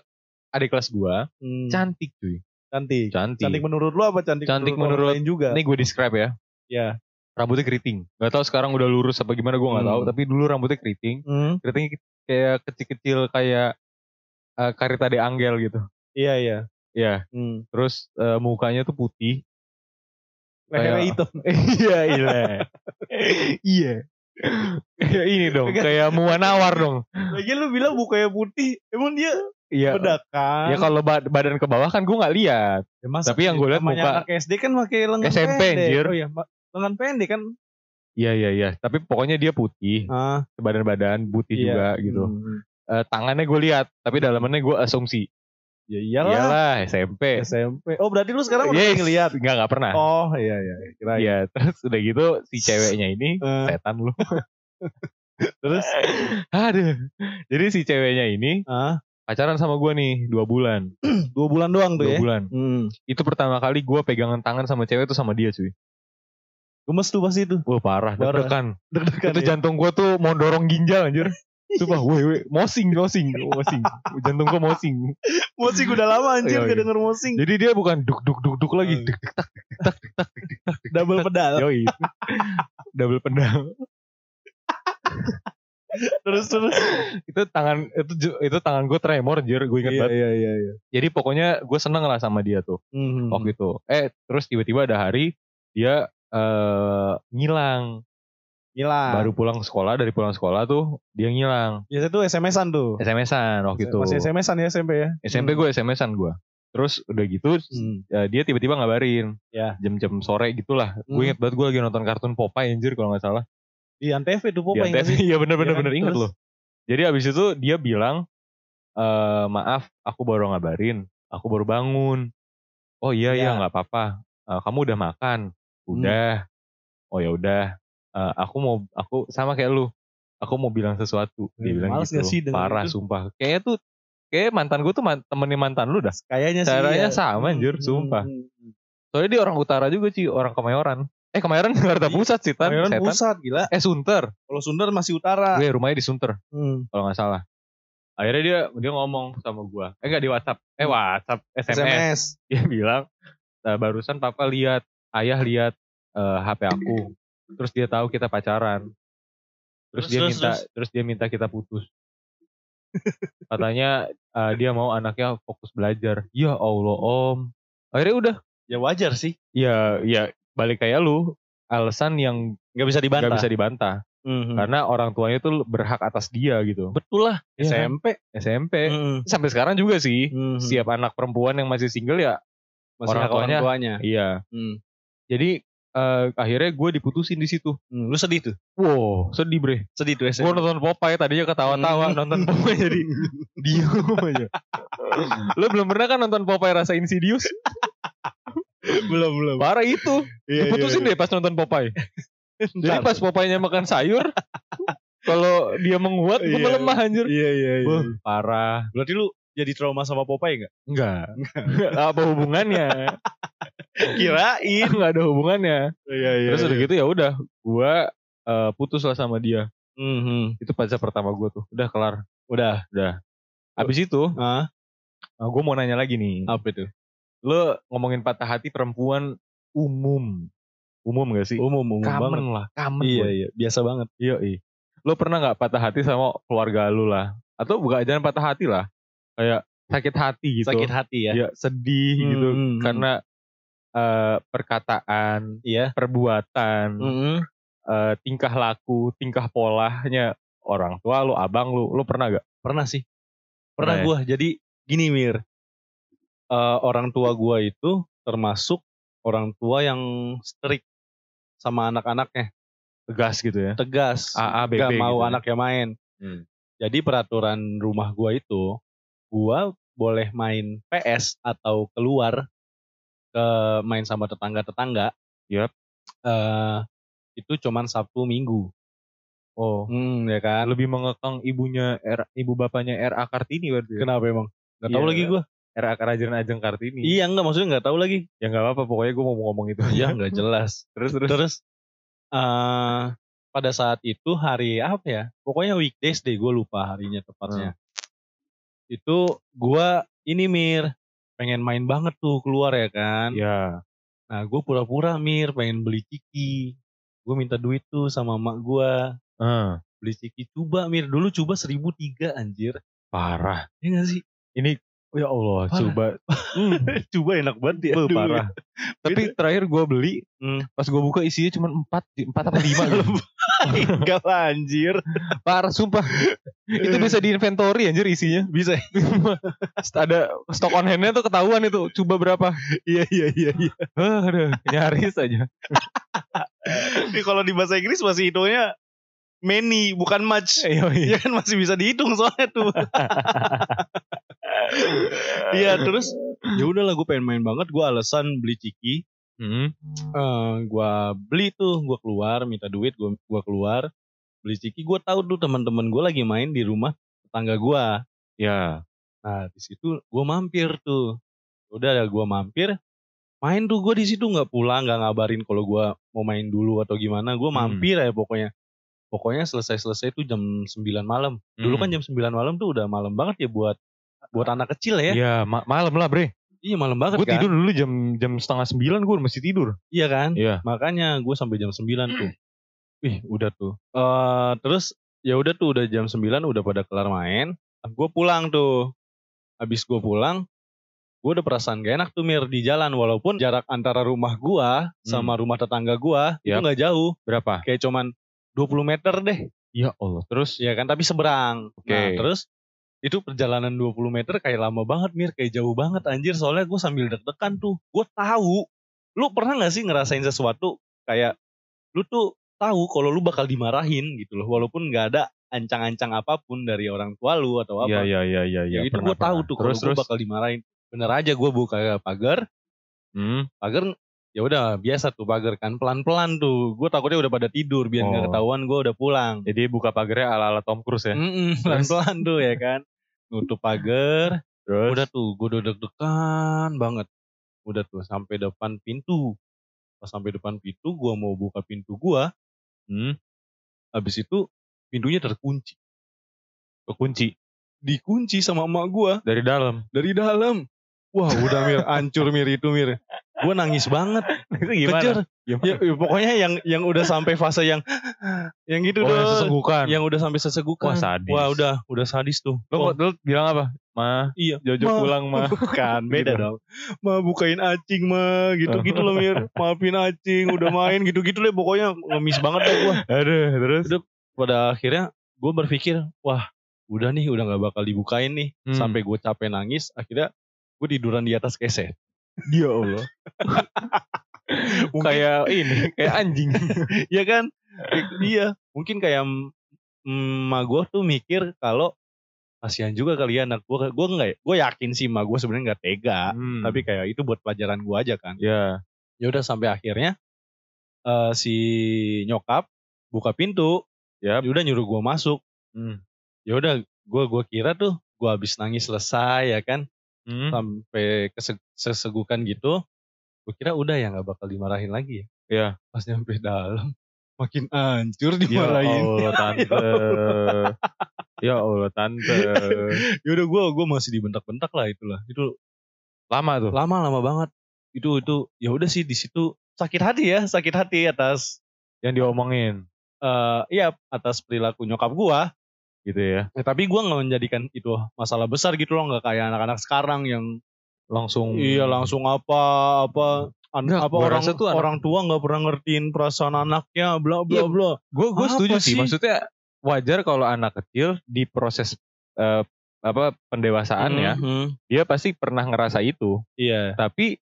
adik kelas gua Hmm, cantik cuy cantik. cantik, Cantik menurut lu apa cantik, Cantik menurut, menurut- lain juga? ini gue describe ya Ya. rambutnya keriting Gak tahu sekarang udah lurus apa gimana gue nggak Hmm. tahu tapi dulu rambutnya keriting Hmm, keritingnya kayak kecil-kecil kayak eh, karita de Angel gitu iya iya. ya Hmm. terus eh, mukanya tuh putih Lehernya Kayak- hitam. iya iya iya Kayak ini dong kayak muanawar dong Lagi lu bilang mukanya putih, emang dia iya bedak kan? ya kalau ba- badan ke bawah kan gue nggak lihat Ya, masa tapi yang gue lihat muka- anak SD kan pakai lengan SMP, pendek. anjir. Oh iya, lengan pendek kan. iya iya iya tapi pokoknya dia putih Ah, badan-badan putih iya. juga gitu Hmm. Eh, tangannya gue lihat tapi dalamannya gue asumsi Ya iyalah. iyalah SMP SMP. Oh berarti lu sekarang udah Yes. lihat. Enggak, enggak pernah. Oh iya iya. Kira Iya, terus udah gitu si ceweknya ini Eh. setan lu. Terus? Aduh. Jadi si ceweknya ini Ah, pacaran sama gua nih dua bulan. dua bulan doang tuh Dua ya. bulan. Hmm. Itu pertama kali gua pegangan tangan sama cewek tuh sama dia cuy. Gemes tuh pasti itu. Wah parah, Parah. deg-degan. Deg-degan Itu ya. jantung gua tuh mau dorong ginjal anjir. Sumpah, weh, weh, mosing, mosing, mosing. Jantung gua mosing. Mosing udah lama anjir Iya, gak iya. denger mosing. Jadi dia bukan duk duk duk duk lagi, Hmm. duk duk tak. Double pedal. Yoi. Double pedal. terus terus. itu tangan itu itu tangan gue tremor anjir, gue inget Iya banget. iya iya. iya. Jadi pokoknya gue seneng lah sama dia tuh. Hmm. waktu itu. Eh terus tiba-tiba ada hari dia eh ngilang. Ngilang. Baru pulang sekolah, dari pulang sekolah tuh dia ngilang. Biasanya tuh SMS-an tuh. SMS-an waktu itu. Masih SMS-an ya SMP ya? SMP gue SMS-an gue. Terus udah gitu Hmm. ya, dia tiba-tiba ngabarin. Ya. Jam-jam sore gitulah. Gue Hmm. inget banget gue lagi nonton kartun Popeye anjir kalau nggak salah. Di Antv tuh Di Popeye nggak Antv. Iya bener-bener Iya kan? bener inget loh. Jadi abis itu dia bilang, eh maaf aku baru ngabarin. Aku baru bangun. Oh iya Ya. iya nggak apa-apa. Eh, kamu udah makan? Hmm. Udah. Oh ya udah. Eh, aku mau aku sama kayak lu. Aku mau bilang sesuatu. Dia Hmm, bilang males gitu. sih Parah itu? sumpah. Kayaknya tuh kayak mantan gue tuh man- temenin mantan lu dah. Kayaknya sih. Caranya ya. sama, anjir, Hmm, sumpah. hmm, hmm. Soalnya dia orang utara juga sih, orang Kemayoran. Eh Kemayoran Jakarta Iya, Pusat sih, Tan. Kemayoran Setan. pusat gila. Eh Sunter. Kalau Sundar masih utara. Gue rumahnya di Sunter Hmm. kalau nggak salah. Akhirnya dia dia ngomong sama gua. Eh enggak di WhatsApp. Eh WhatsApp, SMS. SMS. Dia bilang, "Nah, barusan papa lihat, ayah lihat eh, HP aku. Terus dia tahu kita pacaran. Terus, Terus, dia terus, minta terus. terus. dia minta kita putus. Katanya eh, dia mau anaknya fokus belajar. Ya Allah, Om. Akhirnya udah. Ya wajar sih. Ya ya balik kayak lu. Alasan yang Nggak bisa dibantah. nggak bisa dibantah. Mhm. Karena orang tuanya tuh berhak atas dia gitu. Betul lah. Iya kan? SMP. SMP. Mhm. Sampai sekarang juga sih. Mhm. Setiap anak perempuan yang masih single ya Masih orang hak orang tuanya. tuanya. iya. Hmm. Jadi eh, akhirnya gue diputusin di situ. Hmm, Lu sedih tuh. Wow, sedih bre. Sedih tuh Gue SMP. nonton Popeye tadinya ketawa-tawa, Hmm. nonton Popeye jadi diem aja. Lo belum pernah kan nonton Popeye rasa Insidious? belum belum. Parah itu. Iya, Diputusin deh pas nonton Popeye. Jadi pas Popeye-nya makan sayur, kalau dia menguat, gue Iya. melemah anjir. Iya iya iya. Wah, parah. Berarti lu jadi trauma sama Popeye gak? Enggak. Apa hubungannya? Kirain. Enggak ada hubungannya. Iya iya. Terus udah gitu ya udah, gue eh, putus lah sama dia. Mhm. Itu pacar pertama gue tuh. Udah kelar. Udah. Abis itu, Ah, gue mau nanya lagi nih. apa itu? Lo ngomongin patah hati perempuan umum. Umum gak sih? Umum umum Common banget. lah. Common. Iya boy. iya, biasa banget. Iya, iya. Lo pernah gak patah hati sama keluarga lu lah? Atau bukan jangan patah hati lah. Kayak sakit hati gitu. Sakit hati ya. Iya, sedih Hmm, gitu. hmm, hmm. Karena eh, perkataan, Iya. perbuatan, Mhm. eh, tingkah laku, tingkah polanya orang tua lu, abang lu. Lo pernah gak? Pernah sih. Pernah Pernah ya? gua. Jadi gini Mir. Eh, orang tua gua itu termasuk orang tua yang strict sama anak-anaknya. Tegas gitu ya? Tegas. AA, BB gak mau gitu ya? anaknya main. Hmm. Jadi peraturan rumah gua itu, gua boleh main PS atau keluar ke main sama tetangga-tetangga. Yap. Eh itu cuman Sabtu Minggu. Oh, Hmm, ya kan? lebih mengekang ibunya R, ibu bapaknya RA Kartini berarti ya? Kenapa emang? Gak tahu Iya. lagi gua. RA Kerajaan Ajeng Kartini. Iya enggak maksudnya nggak tahu lagi. Ya nggak apa-apa, pokoknya gue mau ngomong itu. Iya nggak jelas. terus terus. Terus eh pada saat itu hari apa ya? Pokoknya weekdays deh, gue lupa harinya tepatnya. Itu gua ini Mir pengen main banget tuh keluar ya kan. Ya. Nah gue pura-pura Mir pengen beli ciki. Gue minta duit tuh sama emak gue. Eh, Beli ciki coba Mir. Dulu coba seribu tiga anjir. parah. Iya gak sih? Ini ya Allah, Parah. coba. Hmm, coba enak banget ya. Ya. parah. Tapi terakhir gue beli, Hmm. pas gue buka isinya cuma 4, 4 apa 5 gitu. Enggak lah anjir. Parah, sumpah. itu bisa di inventory anjir isinya. Bisa. Ada stok on hand-nya tuh ketahuan itu. Coba berapa. Iya iya iya. iya. Eh, aduh, nyaris aja. Ini kalau di bahasa Inggris masih hitungnya many bukan much. Iya, iya. Iya kan masih bisa dihitung soalnya tuh. Iya terus ya udahlah gue pengen main banget. Gue alasan beli ciki. Hmm. eh gua beli tuh, gua keluar minta duit, gua gua keluar beli ciki. Gua tahu tuh teman-teman gua lagi main di rumah tetangga gua. Ya. Nah di situ gua mampir tuh. Udah ada gua mampir, main tuh gua di situ nggak pulang, nggak ngabarin kalau gua mau main dulu atau gimana. Gua Hmm. mampir ya pokoknya. Pokoknya selesai-selesai tuh jam 9 malam. Dulu kan Hmm. jam 9 malam tuh udah malam banget ya buat buat anak kecil ya. Iya, ma- malam lah bre. Iya malam banget Gue kan. tidur dulu jam jam setengah sembilan gue masih tidur. Iya kan? Iya. Makanya gue sampai jam 9 tuh. Wih, udah tuh. Eh terus ya udah tuh udah jam 9 udah pada kelar main. Gue pulang tuh. Habis gue pulang, gue udah perasaan gak enak tuh Mir di jalan walaupun jarak antara rumah gua sama rumah tetangga gua itu Yap. nggak jauh. Berapa? Kayak cuman 20 meter deh. Ya Allah. Terus Ya kan, tapi seberang. Oke. Nah, terus itu perjalanan 20 meter kayak lama banget Mir, kayak jauh banget anjir. Soalnya gue sambil deg-degan tuh. Gue tahu. Lu pernah gak sih ngerasain sesuatu kayak lu tuh tahu kalau lu bakal dimarahin gitu loh. Walaupun gak ada ancang-ancang apa pun dari orang tua lu atau apa. Iya iya iya iya Ya, iya. itu gue tahu tuh kalau gue bakal dimarahin. Bener aja gue buka pagar, Hmm. pagar ya udah biasa tuh pagar kan pelan-pelan tuh. Gue takutnya udah pada tidur biar nggak Oh. ketahuan gue udah pulang. Jadi buka pagarnya ala-ala Tom Cruise ya. Mm-mm, pelan-pelan tuh ya kan. Nutup pagar, Terus udah tuh gue udah deg-degan banget. Udah tuh sampai depan pintu. Pas sampai depan pintu gue mau buka pintu gue, hmm, habis itu pintunya terkunci. kekunci Dikunci sama emak gue dari dalam. dari dalam. Wah udah Mir, hancur Mir itu Mir. Gue nangis banget. Itu Kejar. Ya, ya, pokoknya yang yang udah sampai fase yang yang gitu Oh, yang dong. sesegukan. Yang udah sampai sesegukan. Wah, sadis. Wah, udah udah sadis tuh. Lo kok dulu bilang apa? Ma, iya. Jojo Ma. pulang ma. Bukan, beda Gitu. dong. Ma bukain acing ma, gitu-gitu loh Mir. Maafin acing, udah main gitu-gitu deh pokoknya ngemis banget deh gue. Aduh, terus. Udah. Pada akhirnya gue berpikir, wah udah nih udah gak bakal dibukain nih. Hmm. Sampai gue capek nangis, akhirnya gue tiduran di atas keset. Dia Allah. kayak ini, kayak anjing. Iya kan? iya. Mungkin kayak emak gue tuh mikir kalau kasihan juga kali ya anak gue. Gue nggak, gue yakin sih emak gue sebenarnya nggak tega. Hmm. Tapi kayak itu buat pelajaran gue aja kan. ya, Ya udah sampai akhirnya eh, si nyokap buka pintu. Yap. Ya udah nyuruh gue masuk. hmm. Ya udah gue gua kira tuh gue habis nangis selesai ya kan. Hmm. Sampai kese- kesegukan gitu. Gue kira udah ya nggak bakal dimarahin lagi ya. Ya. Pas nyampe dalam makin hancur Ya dimarahin. Allah tante. ya Allah tante. ya udah gue gue masih dibentak-bentak lah itulah itu Lama tuh. lama lama banget itu itu ya udah sih di situ sakit hati ya sakit hati atas Yang diomongin eh iya atas perilaku nyokap gue gitu ya. ya, tapi gue nggak menjadikan itu masalah besar gitu loh nggak kayak anak-anak sekarang yang Langsung. iya langsung apa apa apa orang tuh anak- orang tua nggak pernah ngertiin perasaan anaknya bla bla Iya. bla Gue gue setuju sih. Maksudnya wajar kalau anak kecil di proses eh, apa pendewasaannya Mhm. dia pasti pernah ngerasa itu. iya Tapi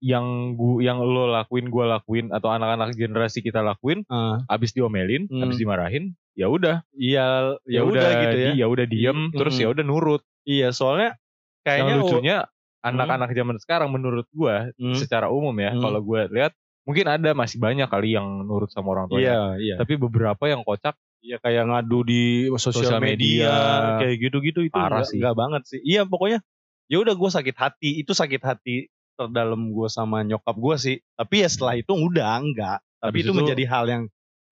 yang gua yang lo lakuin gue lakuin atau anak-anak generasi kita lakuin Ah, abis diomelin, Hmm. abis dimarahin, ya udah, iya ya udah gitu ya ya udah diem, Hmm. terus ya udah nurut. iya soalnya kayaknya yang lucunya anak-anak zaman sekarang menurut gua Hmm. secara umum ya, Hmm. kalau gue lihat mungkin ada masih banyak kali yang nurut sama orang tuanya. Iya, iya. Tapi beberapa yang kocak Iya kayak ngadu di sosial media, media. kayak gitu-gitu itu Parah nggak- sih. nggak banget sih. Iya pokoknya ya udah gue sakit hati, itu sakit hati terdalam gue sama nyokap gue sih. Tapi ya setelah itu udah enggak. Tapi Habis itu, itu- menjadi hal yang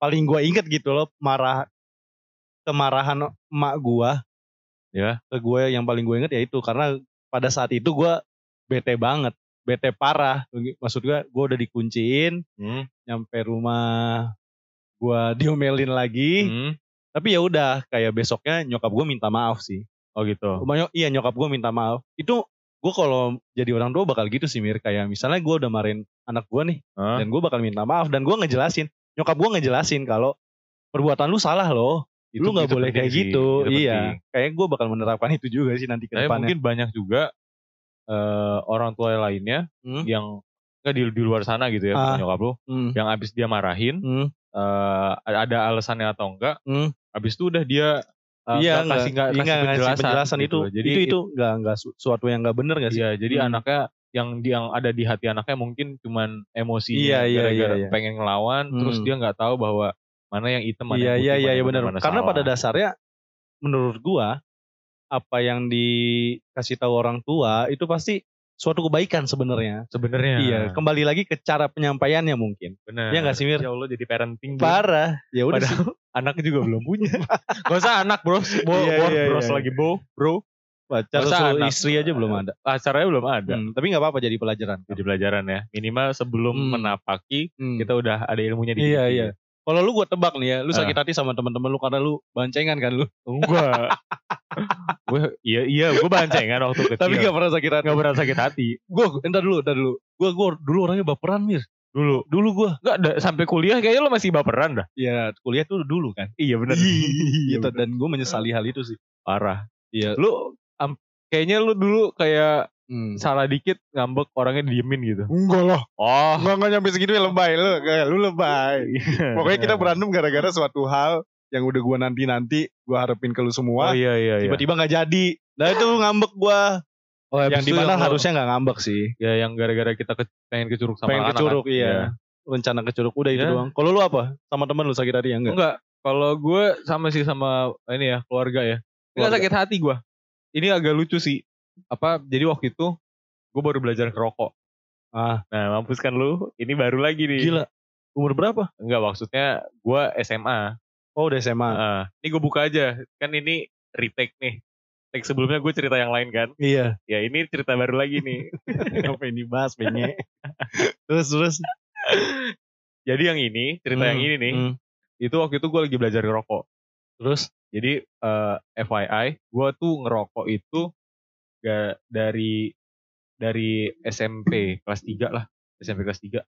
paling gue inget gitu loh, marah kemarahan emak gue ya. ke gue yang paling gue inget ya itu karena pada saat itu gue bete banget, bete parah. Maksud gue gue udah dikunciin, Hmm. nyampe rumah gue diomelin lagi. Hmm. Tapi ya udah kayak besoknya nyokap gue minta maaf sih. Oh gitu. Banyak iya nyokap gue minta maaf. Itu gue kalau jadi orang tua bakal gitu sih Mir. Kayak misalnya gue udah marahin anak gue nih. Hah? Dan gue bakal minta maaf. Dan gue ngejelasin. Nyokap gue ngejelasin kalau perbuatan lu salah loh. Itu- lu gak itu boleh kayak sih, gitu. penting. Iya. Kayak gue bakal menerapkan itu juga sih nanti ke Tapi depannya. mungkin banyak juga eh, orang tua lainnya Hmm. yang nggak di, di luar sana gitu ya, Ah. nyokap lu, Hmm. yang abis dia marahin, Hmm. eh, ada alasannya atau enggak, Hmm. abis itu udah dia eh, Iya nggak nggak kasih nggak iya, kasih nggak ngasih penjelasan, penjelasan gitu. itu. Jadi itu itu nggak nggak su- suatu yang nggak bener gak sih? Iya, jadi Hmm. anaknya yang yang ada di hati anaknya mungkin cuman emosi Iya, iya, gara-gara iya, iya. pengen ngelawan, terus Hmm. dia nggak tahu bahwa mana yang hitam mana Iya yang putih, iya iya iya benar. Karena salah. pada dasarnya menurut gua apa yang dikasih tahu orang tua itu pasti suatu kebaikan sebenarnya. sebenarnya Iya, kembali lagi ke cara penyampaiannya mungkin. benar. Iya nggak sih, Mir? Ya Allah jadi parenting. Parah. Ya udah sih. Anaknya juga belum punya. Gak usah anak bro, bro, Iya, bro, iya, bros iya. lagi bro, bro. pacar anak? istri aja belum ada. Acaranya belum ada. Hmm, tapi nggak apa-apa jadi pelajaran. Jadi pelajaran ya. Minimal sebelum Hmm. menapaki Hmm. kita udah ada ilmunya di Iya iya. Kalau lu gue tebak nih ya, lu Ah. sakit hati sama teman-teman lu karena lu bancengan kan lu. Enggak. gue iya iya gue bancengan waktu kecil. Tapi gak pernah sakit hati. Nggak pernah sakit hati. Gue entar dulu, entar dulu. Gue gue dulu orangnya baperan mir. Dulu. Dulu gua. Enggak ada sampai kuliah kayaknya lo masih baperan dah. Ya kuliah tuh dulu kan. Iya benar. Gitu dan gue menyesali hal itu sih. Parah. Iya. Lu am- kayaknya lu dulu kayak Hmm. salah dikit ngambek orangnya diemin gitu. Enggak lah. Oh. Enggak enggak nyampe segitu ya lebay lu. Kayak lu lebay. Pokoknya kita berantem gara-gara suatu hal yang udah gua nanti-nanti gua harapin ke lu Oh semua. iya iya iya. Tiba-tiba nggak jadi. Nah itu ngambek gua. Oh, yang itu di mana lo- harusnya nggak ngambek sih. ya yang gara-gara kita ke, pengen ke curug sama Pengen ke anak-anak curug kan? iya. Rencana ke curug udah itu Ya. doang. Kalau lu apa? Sama temen lu sakit hati ya enggak? Enggak. Kalau gue sama sih sama ini ya keluarga ya. Enggak sakit hati gue. Ini agak lucu sih. Apa jadi waktu itu gue baru belajar ngerokok. Ah, Nah mampus kan lu. Ini baru lagi nih. gila. Umur berapa? Enggak maksudnya gue SMA. Oh udah SMA. Ah, ini gue buka aja. Kan ini retake nih. Take sebelumnya gue cerita yang lain kan. Iya. Ya ini cerita baru lagi nih. Apa yang dibahas pengen. terus terus. Jadi yang ini, cerita yang Hmm, ini nih. hmm. Itu waktu itu gue lagi belajar ngerokok. Terus Jadi eh, FYI, gue tuh ngerokok itu gak dari dari SMP kelas 3 lah, SMP kelas 3.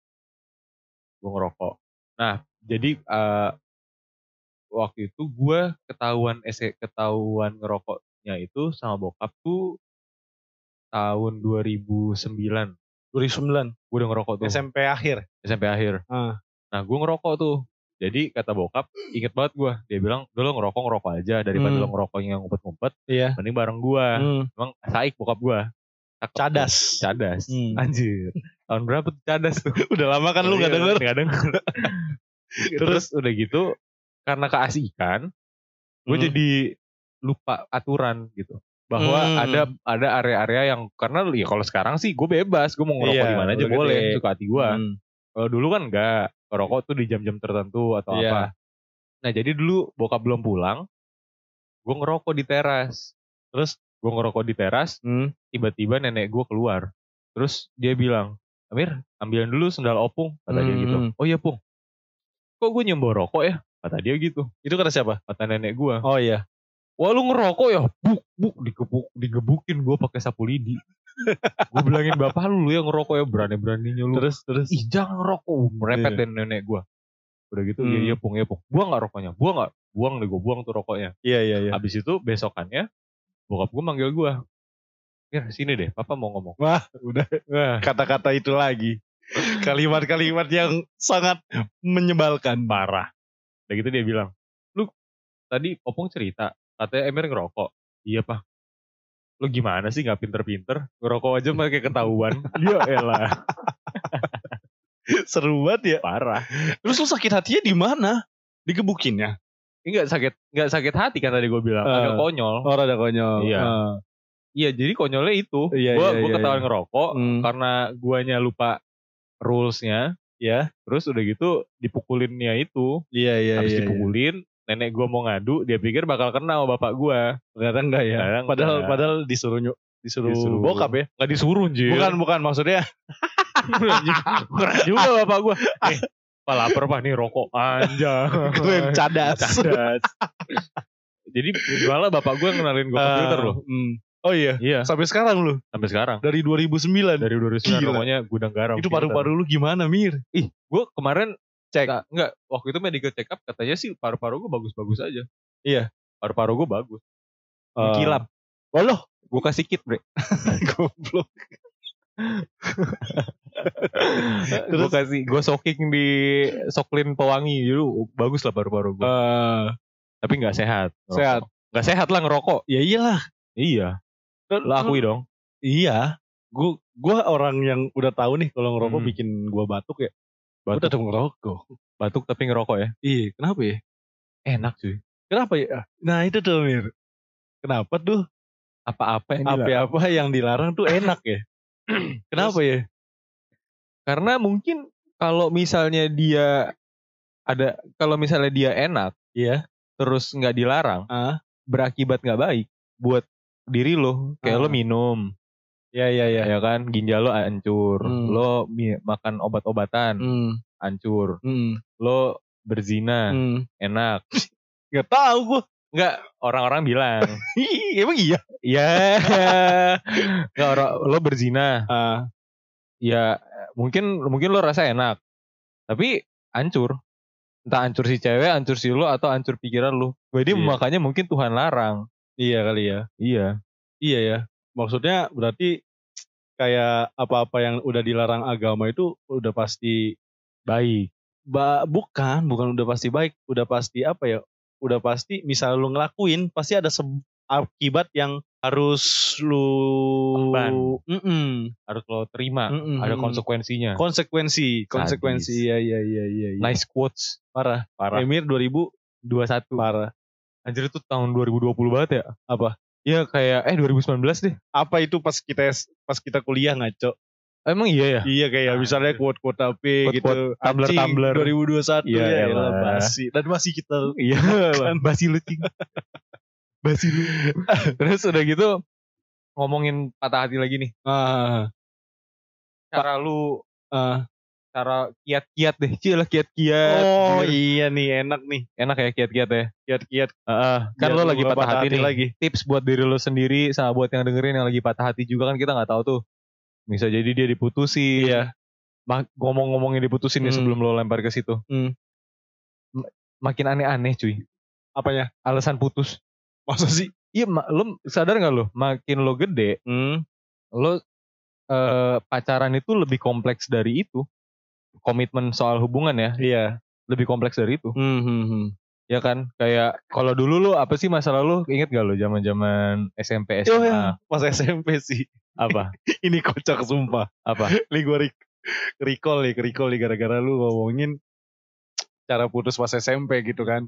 Gue ngerokok. Nah, jadi eh, waktu itu gue ketahuan ese ketahuan ngerokoknya itu sama bokap tuh tahun 2009. 2009 Gue udah ngerokok tuh SMP akhir. SMP akhir. Ah. Nah, gue ngerokok tuh. Jadi kata bokap, inget banget gue. Dia bilang, lo ngerokok ngerokok aja daripada Hmm. lo ngerokoknya ngumpet-ngumpet, Iya. mending bareng gue. Hmm. Emang saik bokap gue. Cadas. Cadas. Hmm. Anjir. Tahun berapa tuh cadas tuh? Udah lama kan lu gak Iya, denger. Gak denger. Terus udah gitu, karena keasikan, gue Hmm. jadi lupa aturan gitu. Bahwa Hmm. ada ada area-area yang karena ya kalau sekarang sih gue bebas, gue mau ngerokok Iya, di mana aja boleh, gede. suka hati gue. Hmm. Kalau dulu kan enggak, ngerokok tuh di jam-jam tertentu atau Iya. apa. Nah jadi dulu bokap belum pulang, gue ngerokok di teras. Terus gue ngerokok di teras, Hmm. tiba-tiba nenek gue keluar. Terus dia bilang, Amir ambilin dulu sendal opung, kata dia Hmm. gitu. Oh iya pung, kok gue nyembor rokok ya? Kata dia gitu, Itu kata siapa? kata nenek gue. Oh iya. Wah lu ngerokok ya? Buk, buk, digebuk, digebukin gue pakai sapu lidi. Gue bilangin bapak lu, lu yang ngerokok ya berani-beraninya lu. Terus terus. ih jangan ngerokok merepet Iya. dan nenek gua udah gitu Hmm. iya iya pung iya pung buang nggak rokoknya buang nggak buang deh gua buang tuh rokoknya Iya iya iya. habis itu besokannya bokap gua manggil gua ya sini deh papa mau ngomong Wah, udah kata-kata itu lagi. Kalimat-kalimat yang sangat menyebalkan. parah udah gitu dia bilang lu tadi opung cerita katanya Emir ngerokok iya pak lu gimana sih nggak pinter-pinter ngerokok aja pakai ketahuan ya elah Seru banget ya. parah Terus lu sakit hatinya di mana? Digebukinnya. ini nggak sakit nggak sakit hati kan tadi gua bilang agak Eh. konyol Oh, rada konyol. Iya. Ah. Iya, jadi konyolnya itu. Iya, gua iya, gua iya, ketahuan iya. ngerokok Hmm. karena guanya lupa rulesnya. Ya. Terus udah gitu dipukulinnya itu. Iya iya Habis iya. iya. Nenek gua mau ngadu, dia pikir bakal kena sama bapak gua. Ternyata enggak ya. Ternyata Padahal enggak. padahal disuruh nyu- disuruh, Disuruh. bokap ya. Nggak disuruh, Jir. Bukan bukan maksudnya. Keren juga bapak gua. Eh, Pak lapar pak nih rokok. Keren, cadas. Cadas. Jadi malah bapak gua ngenalin gua komputer Ah, loh. hmm. Oh iya. Iya, Sampai sekarang lu sampai sekarang. dari 2009. Dari 2009 Gila. rokoknya gudang garam. itu paru-paru lu gimana, Mir? Ih, gue kemarin Cek. Nggak, enggak, waktu itu medical check up katanya sih paru-paru gue bagus-bagus aja. Iya. Paru-paru gue bagus. Eh, Kilap. Oh loh, Gue kasih kit, bre. goblok. gue kasih, gue soaking di soklin pewangi dulu. Bagus lah paru-paru gue. Eh, Tapi nggak sehat. ngerokok. sehat. Nggak sehat lah ngerokok. Ya iyalah. Iya. Lo akui dong. Iya. Gua gua orang yang udah tahu nih kalau ngerokok Hmm. bikin gua batuk ya. Batuk, tetap ngerokok. batuk tapi ngerokok ya. Iya, kenapa ya? Enak cuy. Kenapa ya? Nah, itu tuh Mir. Kenapa tuh Apa-apa yang dilarang. apa-apa yang dilarang tuh enak ya? Kenapa ya? Karena mungkin kalau misalnya dia ada, kalau misalnya dia enak, Iya. terus nggak dilarang, Ah, berakibat nggak baik buat diri lo. Kayak Ah. lo minum, ya ya ya. ya kan ginjal lo hancur Hmm. lo makan obat-obatan Hmm. hancur Hmm. lo berzina Hmm. enak Gak tahu gua. Enggak, orang-orang bilang Emang iya? ya nggak orang lo berzina Ah, ya mungkin mungkin lo rasa enak Tapi hancur. Entah hancur si cewek, hancur si lu atau hancur pikiran lu. Jadi Iya. makanya mungkin Tuhan larang. Iya kali ya. Iya. Iya ya. Maksudnya berarti kayak apa-apa yang udah dilarang agama itu udah pasti Baik. ba bukan, bukan udah pasti baik, udah pasti apa ya? Udah pasti misal lu ngelakuin pasti ada akibat yang harus lu Emban. Mm-mm. Harus lo terima. Mm-mm. Ada konsekuensinya. konsekuensi, konsekuensi. Iya iya iya iya. iya. Nice quotes. Parah. Parah. Emir 2000 21. parah. Anjir itu tahun 2020 banget ya. Apa? Iya kayak eh 2019 deh. Apa itu pas kita pas kita kuliah ngaco? Emang iya ya? Iya kayak Ah, misalnya quote-quote apa Quote-quote gitu. Tumblr- Tumblr. 2021 Iya, ya, elah. basi. Dan masih kita Iya, basi lu cing. basi lu. Terus udah gitu ngomongin patah hati lagi nih. ah, Cara lu ah. Cara kiat-kiat deh. Cila kiat-kiat. Oh iya nih enak nih. Enak ya kiat-kiat ya. Kiat-kiat. Heeh. kan lo lagi nggak patah, hati, nih. lagi. Tips buat diri lo sendiri sama buat yang dengerin yang lagi patah hati juga kan kita nggak tahu tuh. Bisa jadi dia diputusin. Iya. Ngomong-ngomongin diputusin nih Hmm. sebelum lo lempar ke situ. Hmm. Makin aneh-aneh cuy. Apanya? Alasan putus. Masa sih? Iya, ma- lo sadar nggak lo? Makin lo gede, Hmm. lo eh, pacaran itu lebih kompleks dari itu. Komitmen soal hubungan ya, Iya. lebih kompleks dari itu. Hmm, hmm. Ya kan? Kayak kalau dulu lo apa sih masalah lo? Ingat gak lo zaman-zaman SMP Oh SMA? ya, pas SMP sih. Apa? Ini kocak sumpah. Apa? Nih gue re- recall nih, recall nih gara-gara lu ngomongin cara putus pas SMP gitu kan.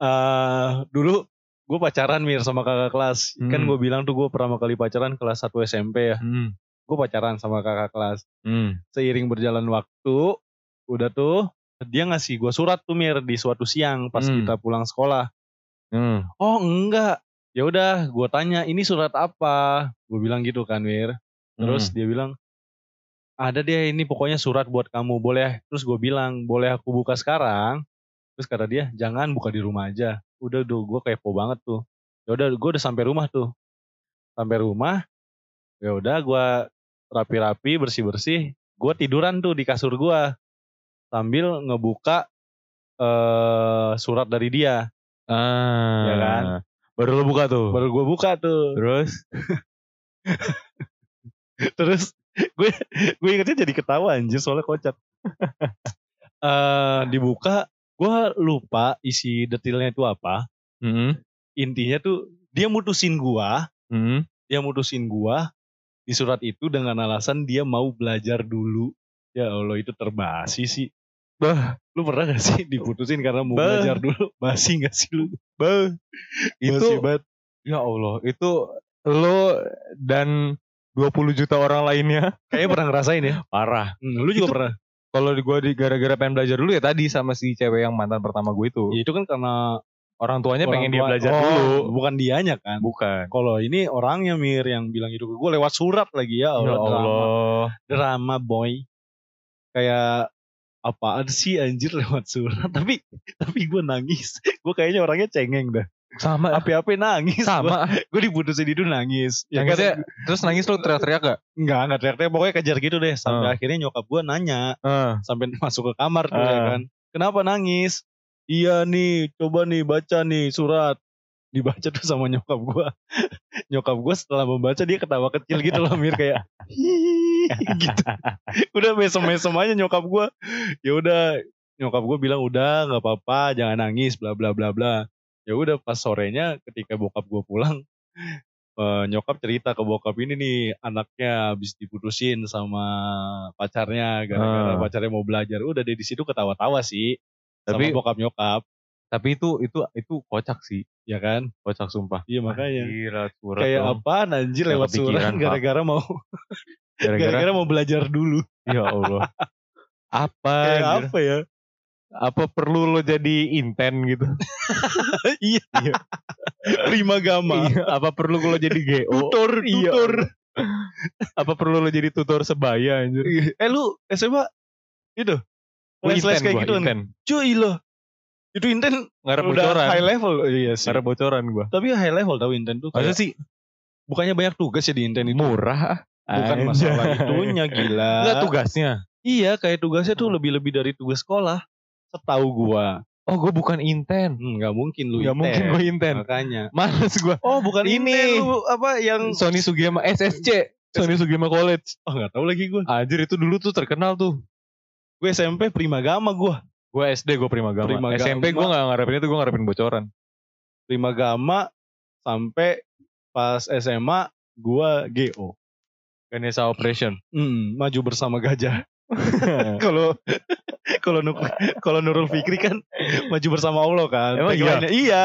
eh dulu gue pacaran mir sama kakak kelas. Kan Hmm. gue bilang tuh gue pertama kali pacaran kelas 1 SMP ya. Hmm. Gue pacaran sama kakak kelas. Hmm. Seiring berjalan waktu, udah tuh dia ngasih gue surat tuh mir di suatu siang pas Hmm. kita pulang sekolah. Hmm. Oh enggak. Ya udah, gue tanya ini surat apa? Gue bilang gitu kan mir. Terus Hmm. dia bilang, ada deh ini pokoknya surat buat kamu, boleh. Terus gue bilang, boleh aku buka sekarang? Terus kata dia, jangan buka di rumah aja. Udah tuh, gue kepo banget tuh. Ya udah, gue udah sampai rumah tuh. Sampai rumah, ya udah gue rapi-rapi, bersih-bersih. Gue tiduran tuh di kasur gue sambil ngebuka eh surat dari dia. Ah. Ya kan? Baru lo buka tuh. Baru gue buka tuh. Terus? Terus gue gue ingetnya jadi ketawa anjir soalnya kocak. Eh dibuka, gue lupa isi detailnya itu apa. Hmm. Intinya tuh dia mutusin gua, Hmm. dia mutusin gua di surat itu dengan alasan dia mau belajar dulu. Ya Allah itu terbasi sih. Bah. Lu pernah gak sih diputusin karena mau Bah. belajar dulu? Basi gak sih lu? Bah. Itu banget. ya Allah, itu lo dan 20 juta orang lainnya Kayaknya pernah ngerasain ya. parah. Hmm, lu juga Itu- pernah. Kalau di gua di gara-gara pengen belajar dulu ya tadi sama si cewek yang mantan pertama gue itu. Ya, itu kan karena Orang tuanya orang pengen dia tua- belajar oh, dulu. Bukan dianya kan. Bukan. Kalau ini orangnya Mir yang bilang itu ke gue lewat surat lagi ya Ya Allah, drama. Allah. drama boy. Kayak apaan sih anjir lewat surat tapi tapi gue nangis gue kayaknya orangnya cengeng dah Sama. api-api nangis Sama. gue diputusin itu nangis ya kan terus nangis lo teriak-teriak gak? enggak enggak teriak-teriak pokoknya kejar gitu deh sampai Ah. akhirnya nyokap gue nanya Eh. sampai masuk ke kamar tuh ya Ah. kan kenapa nangis iya nih coba nih baca nih surat. Dibaca tuh sama nyokap gue nyokap gue setelah membaca dia ketawa kecil gitu loh Mir kayak gitu. Udah mesem-mesem aja nyokap gue ya udah nyokap gue bilang udah nggak apa-apa jangan nangis bla bla bla bla. Ya udah pas sorenya ketika bokap gue pulang eh, nyokap cerita ke bokap ini nih anaknya habis diputusin sama pacarnya gara-gara Ah. pacarnya mau belajar. Udah deh di situ ketawa-tawa sih Tapi sama bokap nyokap tapi itu itu itu kocak sih. ya kan Kocak sumpah. iya makanya Gila, surat kayak apa anjir lewat surat gara-gara mau Gara-gara mau belajar dulu ya Allah. Apa? kayak apa ya Apa perlu lo jadi inten gitu? iya prima gama Iya, apa perlu lo jadi GO? tutor Iya. tutor Apa perlu lo jadi tutor sebaya anjir? eh lu SMA itu Gua les les inten kayak gua, gitu inten. cuy loh itu inten Ngarep bocoran. high level Oh, iya sih Ngarep bocoran gua. tapi high level tahu inten tuh Masa sih bukannya banyak tugas ya di inten itu murah? bukan Anjay. masalah itunya gila Enggak tugasnya. Iya, kayak tugasnya tuh lebih-lebih dari tugas sekolah. Setahu gua. Oh gue bukan inten. Hmm, nggak mungkin lu Gak inten. mungkin gue inten. Makanya. Males gue. Oh, bukan Ini. ini lu apa yang Sony Sugiyama SSC. Sony Sugiyama College. Oh, nggak tahu lagi gua. Anjir itu dulu tuh terkenal tuh. Gue SMP Primagama gua. Gue SD gue Primagama. Primagama. SMP gue gak ngarepin itu gue ngarepin bocoran. Primagama sampai pas SMA gua GO. Ganesha Operation. Hmm, maju bersama gajah. Kalau kalau kalau Nurul Fikri kan maju bersama Allah kan. Emang iya? Iya.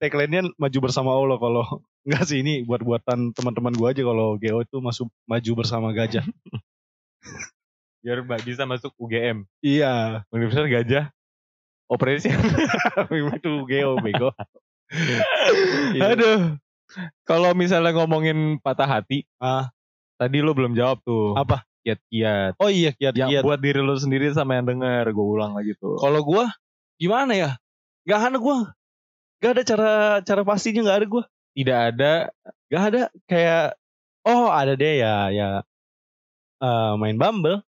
Tagline-nya maju bersama Allah kalau enggak sih ini buat buatan teman-teman gua aja kalau GO itu masuk maju bersama gajah. Biar mbak bisa masuk UGM. iya, Universitas Gajah Operation. itu GO bego. Iya. Aduh. Kalau misalnya ngomongin patah hati. Ah. Tadi lo belum jawab tuh. Apa? Kiat-kiat. Oh iya, kiat Yang buat diri lo sendiri sama yang denger. Gue ulang lagi tuh. Kalau gua gimana ya? Gak ada gua. Gak ada cara cara pastinya gak ada gua. Tidak ada. Gak ada kayak oh ada deh ya ya eh, main Bumble,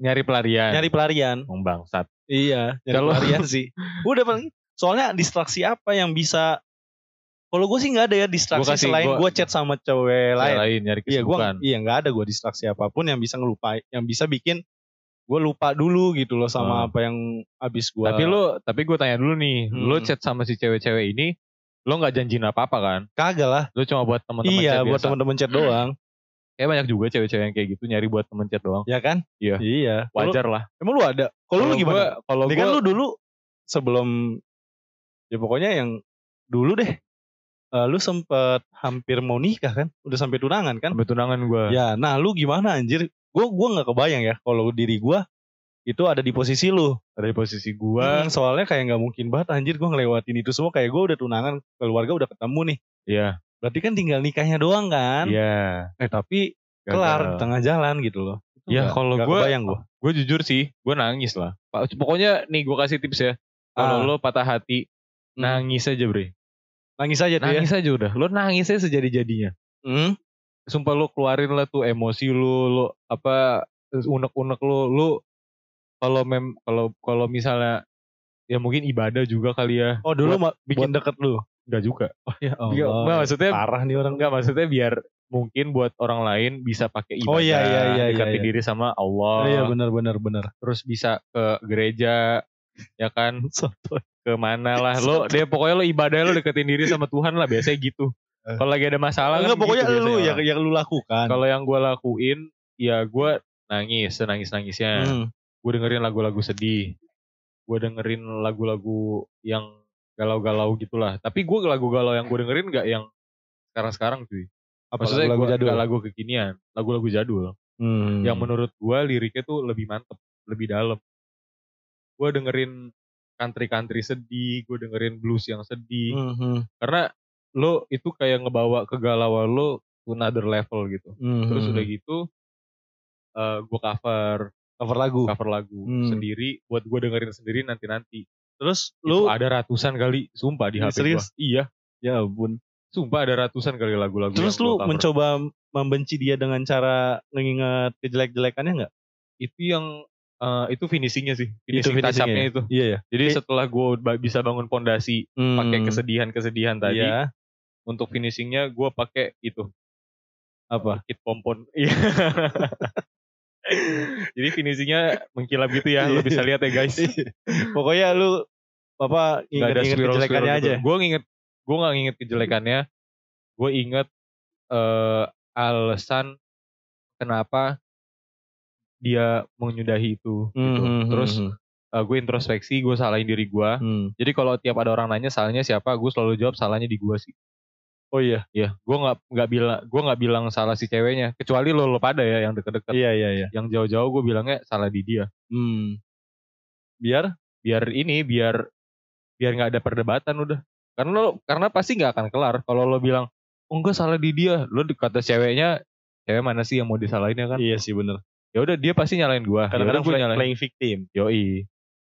Nyari pelarian. nyari pelarian. Oh, bangsat. Iya, nyari Kalau- pelarian sih. Udah paling soalnya distraksi apa yang bisa kalau gue sih nggak ada ya distraksi Gua kasih- selain gua- gue chat sama cewek lain. lain. Nyari Iya, gue kesibukan. iya nggak ada gue distraksi apa pun yang bisa ngelupain, yang bisa bikin gue lupa dulu gitu loh sama Hmm. apa yang abis gue. Tapi lo, tapi gue tanya dulu nih, Hmm. lo chat sama si cewek-cewek ini, lo nggak janjiin apa-apa kan? kagak lah. Lo cuma buat teman-teman Iya, chat buat biasa. temen-temen chat doang, Kayak banyak juga cewek-cewek yang kayak gitu nyari buat temen chat doang. ya kan? Iya. Iya. Wajar lah. Emang lu ada? Kalau lu gimana? Kalau gue kan lu dulu sebelum ya pokoknya yang dulu deh. eh, lu sempet hampir mau nikah kan? Udah sampai tunangan kan? sampai tunangan gue. Ya, nah lu gimana anjir? Gue gua nggak kebayang ya kalau diri gua itu ada di posisi lu. Dari posisi gue, Hmm, soalnya kayak nggak mungkin banget anjir gua ngelewatin itu semua kayak gua udah tunangan, keluarga udah ketemu nih. iya, Berarti kan tinggal nikahnya doang kan? iya. Eh tapi Gagal. kelar di tengah jalan gitu loh. Ya, kalau gua. Gue jujur sih, gue nangis lah. Pak- Pokoknya nih gue kasih tips ya. Kalau Ah. lo patah hati, Hmm. nangis aja bre. Nangis aja tuh ya. Nangis aja udah. Lo nangis aja sejadi-jadinya. Hmm? Sumpah lo keluarin lah tuh emosi lo, lo apa unek-unek lo, lo kalau mem kalau kalau misalnya ya mungkin ibadah juga kali ya. Oh dulu Buat- bikin deket lu. Enggak juga. Ya Enggak, enggak, maksudnya parah nih orang. enggak maksudnya biar mungkin buat orang lain bisa pakai ibadah, Oh, iya, iya, iya, deketin iya, iya. diri sama Allah, Oh, iya benar benar benar. terus bisa ke gereja, ya kan, ke mana lah lo, dia pokoknya lo ibadah lo deketin diri sama Tuhan lah biasanya gitu. Eh. Kalau lagi ada masalah kan Enggak pokoknya gitu lu biasanya yang yang lu lakukan. Kalau yang gue lakuin, ya gue nangis, senangis nangisnya. Hmm. Gue dengerin lagu-lagu sedih, gue dengerin lagu-lagu yang galau-galau gitulah. Tapi gue lagu galau yang gue dengerin nggak yang sekarang-sekarang cuy. Apa Maksudnya lagu gua- jadul? lagu kekinian, lagu-lagu jadul. Hmm. Yang menurut gue liriknya tuh lebih mantep, lebih dalam. Gue dengerin country-country sedih, gue dengerin blues yang sedih. Mhm. Karena lo itu kayak ngebawa kegalauan lo to another level gitu. Mhm. Terus udah gitu, eh gue cover cover lagu. cover lagu Hmm. sendiri buat gue dengerin sendiri nanti-nanti. Terus Lu ada ratusan kali, sumpah di HP serius? gua. Iya, ya ampun. sumpah ada ratusan kali lagu-lagu. Terus lu gua cover. mencoba membenci dia dengan cara mengingat kejelek-jelekannya enggak? itu yang eh, itu finishingnya sih, finishing finishingnya touch-up-nya ya? itu. Iya ya. Jadi setelah gue bisa bangun pondasi pakai Hmm. kesedihan-kesedihan tadi, Iya. untuk finishingnya gue pakai itu Apa? kit pompon. Iya. Jadi finishingnya mengkilap gitu ya, lu bisa lihat ya guys. Pokoknya lu apa inget-inget kejelekannya aja. Gue nginget, gue gak nginget kejelekannya. Gue inget eh alasan kenapa dia menyudahi itu. gitu. Mhm, Terus mhm, gue introspeksi, gue salahin diri gue. mhm. Jadi kalau tiap ada orang nanya salahnya siapa, gue selalu jawab salahnya di gue sih. Oh iya. Ya, gue nggak nggak bilang gue nggak bilang salah si ceweknya. Kecuali lo lo pada ya yang deket-deket. Iya iya iya. Yang jauh-jauh gue bilangnya salah di dia. Hmm. Biar Biar ini, biar biar nggak ada perdebatan udah. Karena lo karena pasti nggak akan kelar. Kalau lo bilang oh enggak salah di dia, lo kata ceweknya cewek mana sih yang mau disalahin ya kan? iya sih bener. Ya udah dia pasti nyalain gue. Kadang-kadang gue play- nyalain. playing victim. Yoi.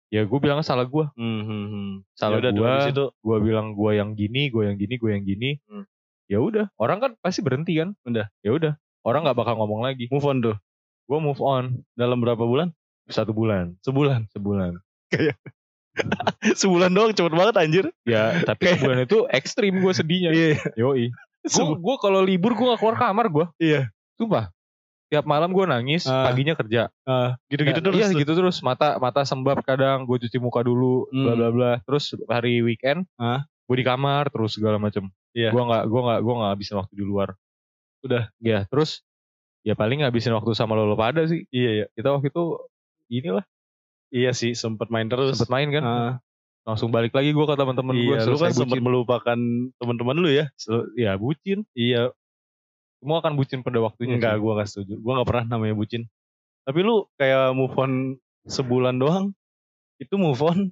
Ya gue bilang salah gue. Hmm, hmm, hmm. Salah gue. itu gue bilang gue yang gini, gue yang gini, gue yang gini. Hmm. Ya udah, orang kan pasti berhenti kan. Udah. Ya udah, orang nggak bakal ngomong lagi. move on tuh. Gue move on Dalam berapa bulan? satu bulan. Sebulan. Sebulan. Sebulan doang cepet banget anjir. Ya, tapi sebulan itu ekstrim gue sedihnya. Iya. Yoi. Gue kalau libur gue gak keluar kamar gue. Iya. Sumpah. Tiap malam gue nangis, Ah. paginya kerja. Ah, gitu-gitu terus. Iya gitu terus. Mata mata sembab kadang gue cuci muka dulu, Hmm. bla bla bla. Terus hari weekend, Ah. gue di kamar terus segala macem. Iya. Gue nggak gue nggak gue nggak habisin waktu di luar. Udah. Ya terus ya paling ngabisin waktu sama lo pada sih. Iya iya. Kita waktu itu inilah Iya sih sempet main terus. sempet main kan. Ah, Langsung balik lagi gue ke teman-teman gue. iya, lu kan sempat melupakan teman-teman lu ya. ya bucin. Iya, Semua akan bucin pada waktunya. enggak gua gak setuju. Gua gak pernah namanya bucin. Tapi lu kayak move on sebulan doang. Itu move on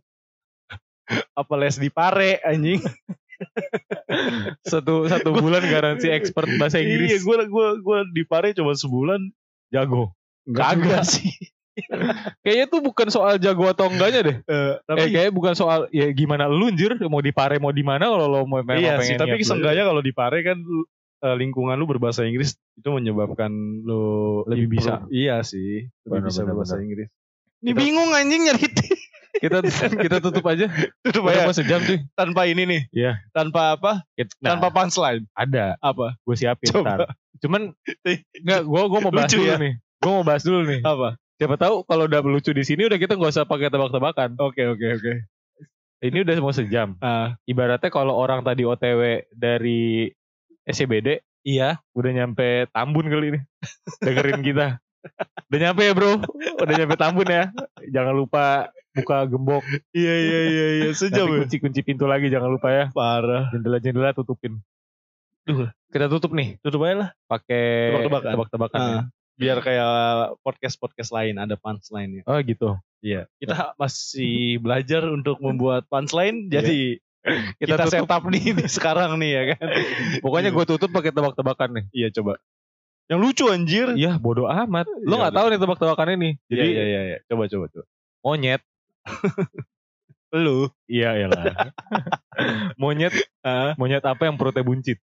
apa les di pare anjing. Satu satu bulan garansi expert bahasa Iya, Inggris. gua gua gua di pare cuma sebulan jago. Kagak. sih. Kayaknya tuh bukan soal jago atau enggaknya deh. Eh, Tapi tapi kayaknya bukan soal ya gimana lu anjir mau di pare mau di mana kalau lo mau memang iya pengen sih, tapi seenggaknya kalau di pare kan eh, lingkungan lu berbahasa Inggris itu menyebabkan lu Lebih bisa. improve. Iya sih, lebih Benar, bisa benar, berbahasa benar. Inggris. Ini Kita- bingung anjing nyari kita kita tutup aja. tutup aja mau sejam cuy. tanpa ini nih. Iya. Tanpa apa? Nah, Tanpa punchline. ada. Apa? Gue siapin Coba. ntar. Cuman enggak gue gue mau bahas Lucu dulu ya? nih. Gue mau bahas dulu nih. Apa? Siapa tahu kalau udah lucu di sini udah kita nggak usah pakai tebak-tebakan. Oke oke oke. Ini udah mau sejam. Ah, Ibaratnya kalau orang tadi OTW dari SCBD iya. udah nyampe Tambun kali ini. Dengerin kita. Udah nyampe ya bro. Udah nyampe Tambun ya. Jangan lupa buka gembok. Iya iya iya iya sejam Nanti ya. kunci-kunci pintu lagi jangan lupa ya. Parah. Jendela-jendela tutupin. Duh. Kita tutup nih Tutup aja lah. pakai Tebak-tebakan. tebak-tebakan. ya. Ah, biar kayak podcast podcast lain ada punchline ya. Oh gitu. Iya. Kita masih belajar untuk membuat punchline. Jadi kita, Kita, tutup. setup nih, nih sekarang nih ya kan. Pokoknya gue tutup pakai tebak-tebakan nih. Iya coba. Yang lucu anjir. Iya bodoh amat. Lo Iya, nggak tahu nih tebak-tebakan ini. Jadi Jadi iya iya iya. Coba coba coba. monyet. Lu. Iya iyalah. monyet monyet apa yang perutnya buncit?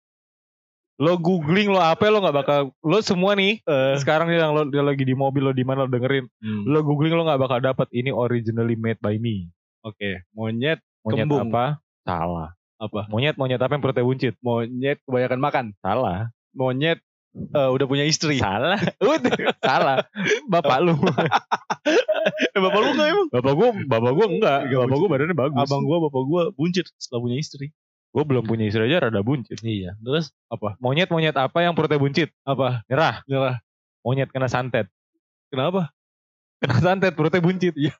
Lo googling lo apa lo nggak bakal lo semua nih eh, sekarang nih yang lo dia lagi di mobil lo di mana lo dengerin hmm, lo googling lo nggak bakal dapat ini originally made by me. Oke. Monyet Monyet Kembung. apa? Salah. apa? Monyet monyet apa yang perutnya buncit? Monyet kebanyakan makan. Salah. Monyet eh, udah punya istri. Salah. Udah. Salah. Bapak lu. Eh, bapak lu nggak emang? Bapak gua, bapak gua enggak. Nggak Bapak gua badannya bagus. Abang gua, bapak gua buncit setelah punya istri. Gua belum punya istri aja rada buncit. Iya. Terus apa? Monyet monyet apa yang perutnya buncit? Apa? Nyerah. Nyerah. Monyet kena santet. Kenapa? Kena santet perutnya buncit. Iya.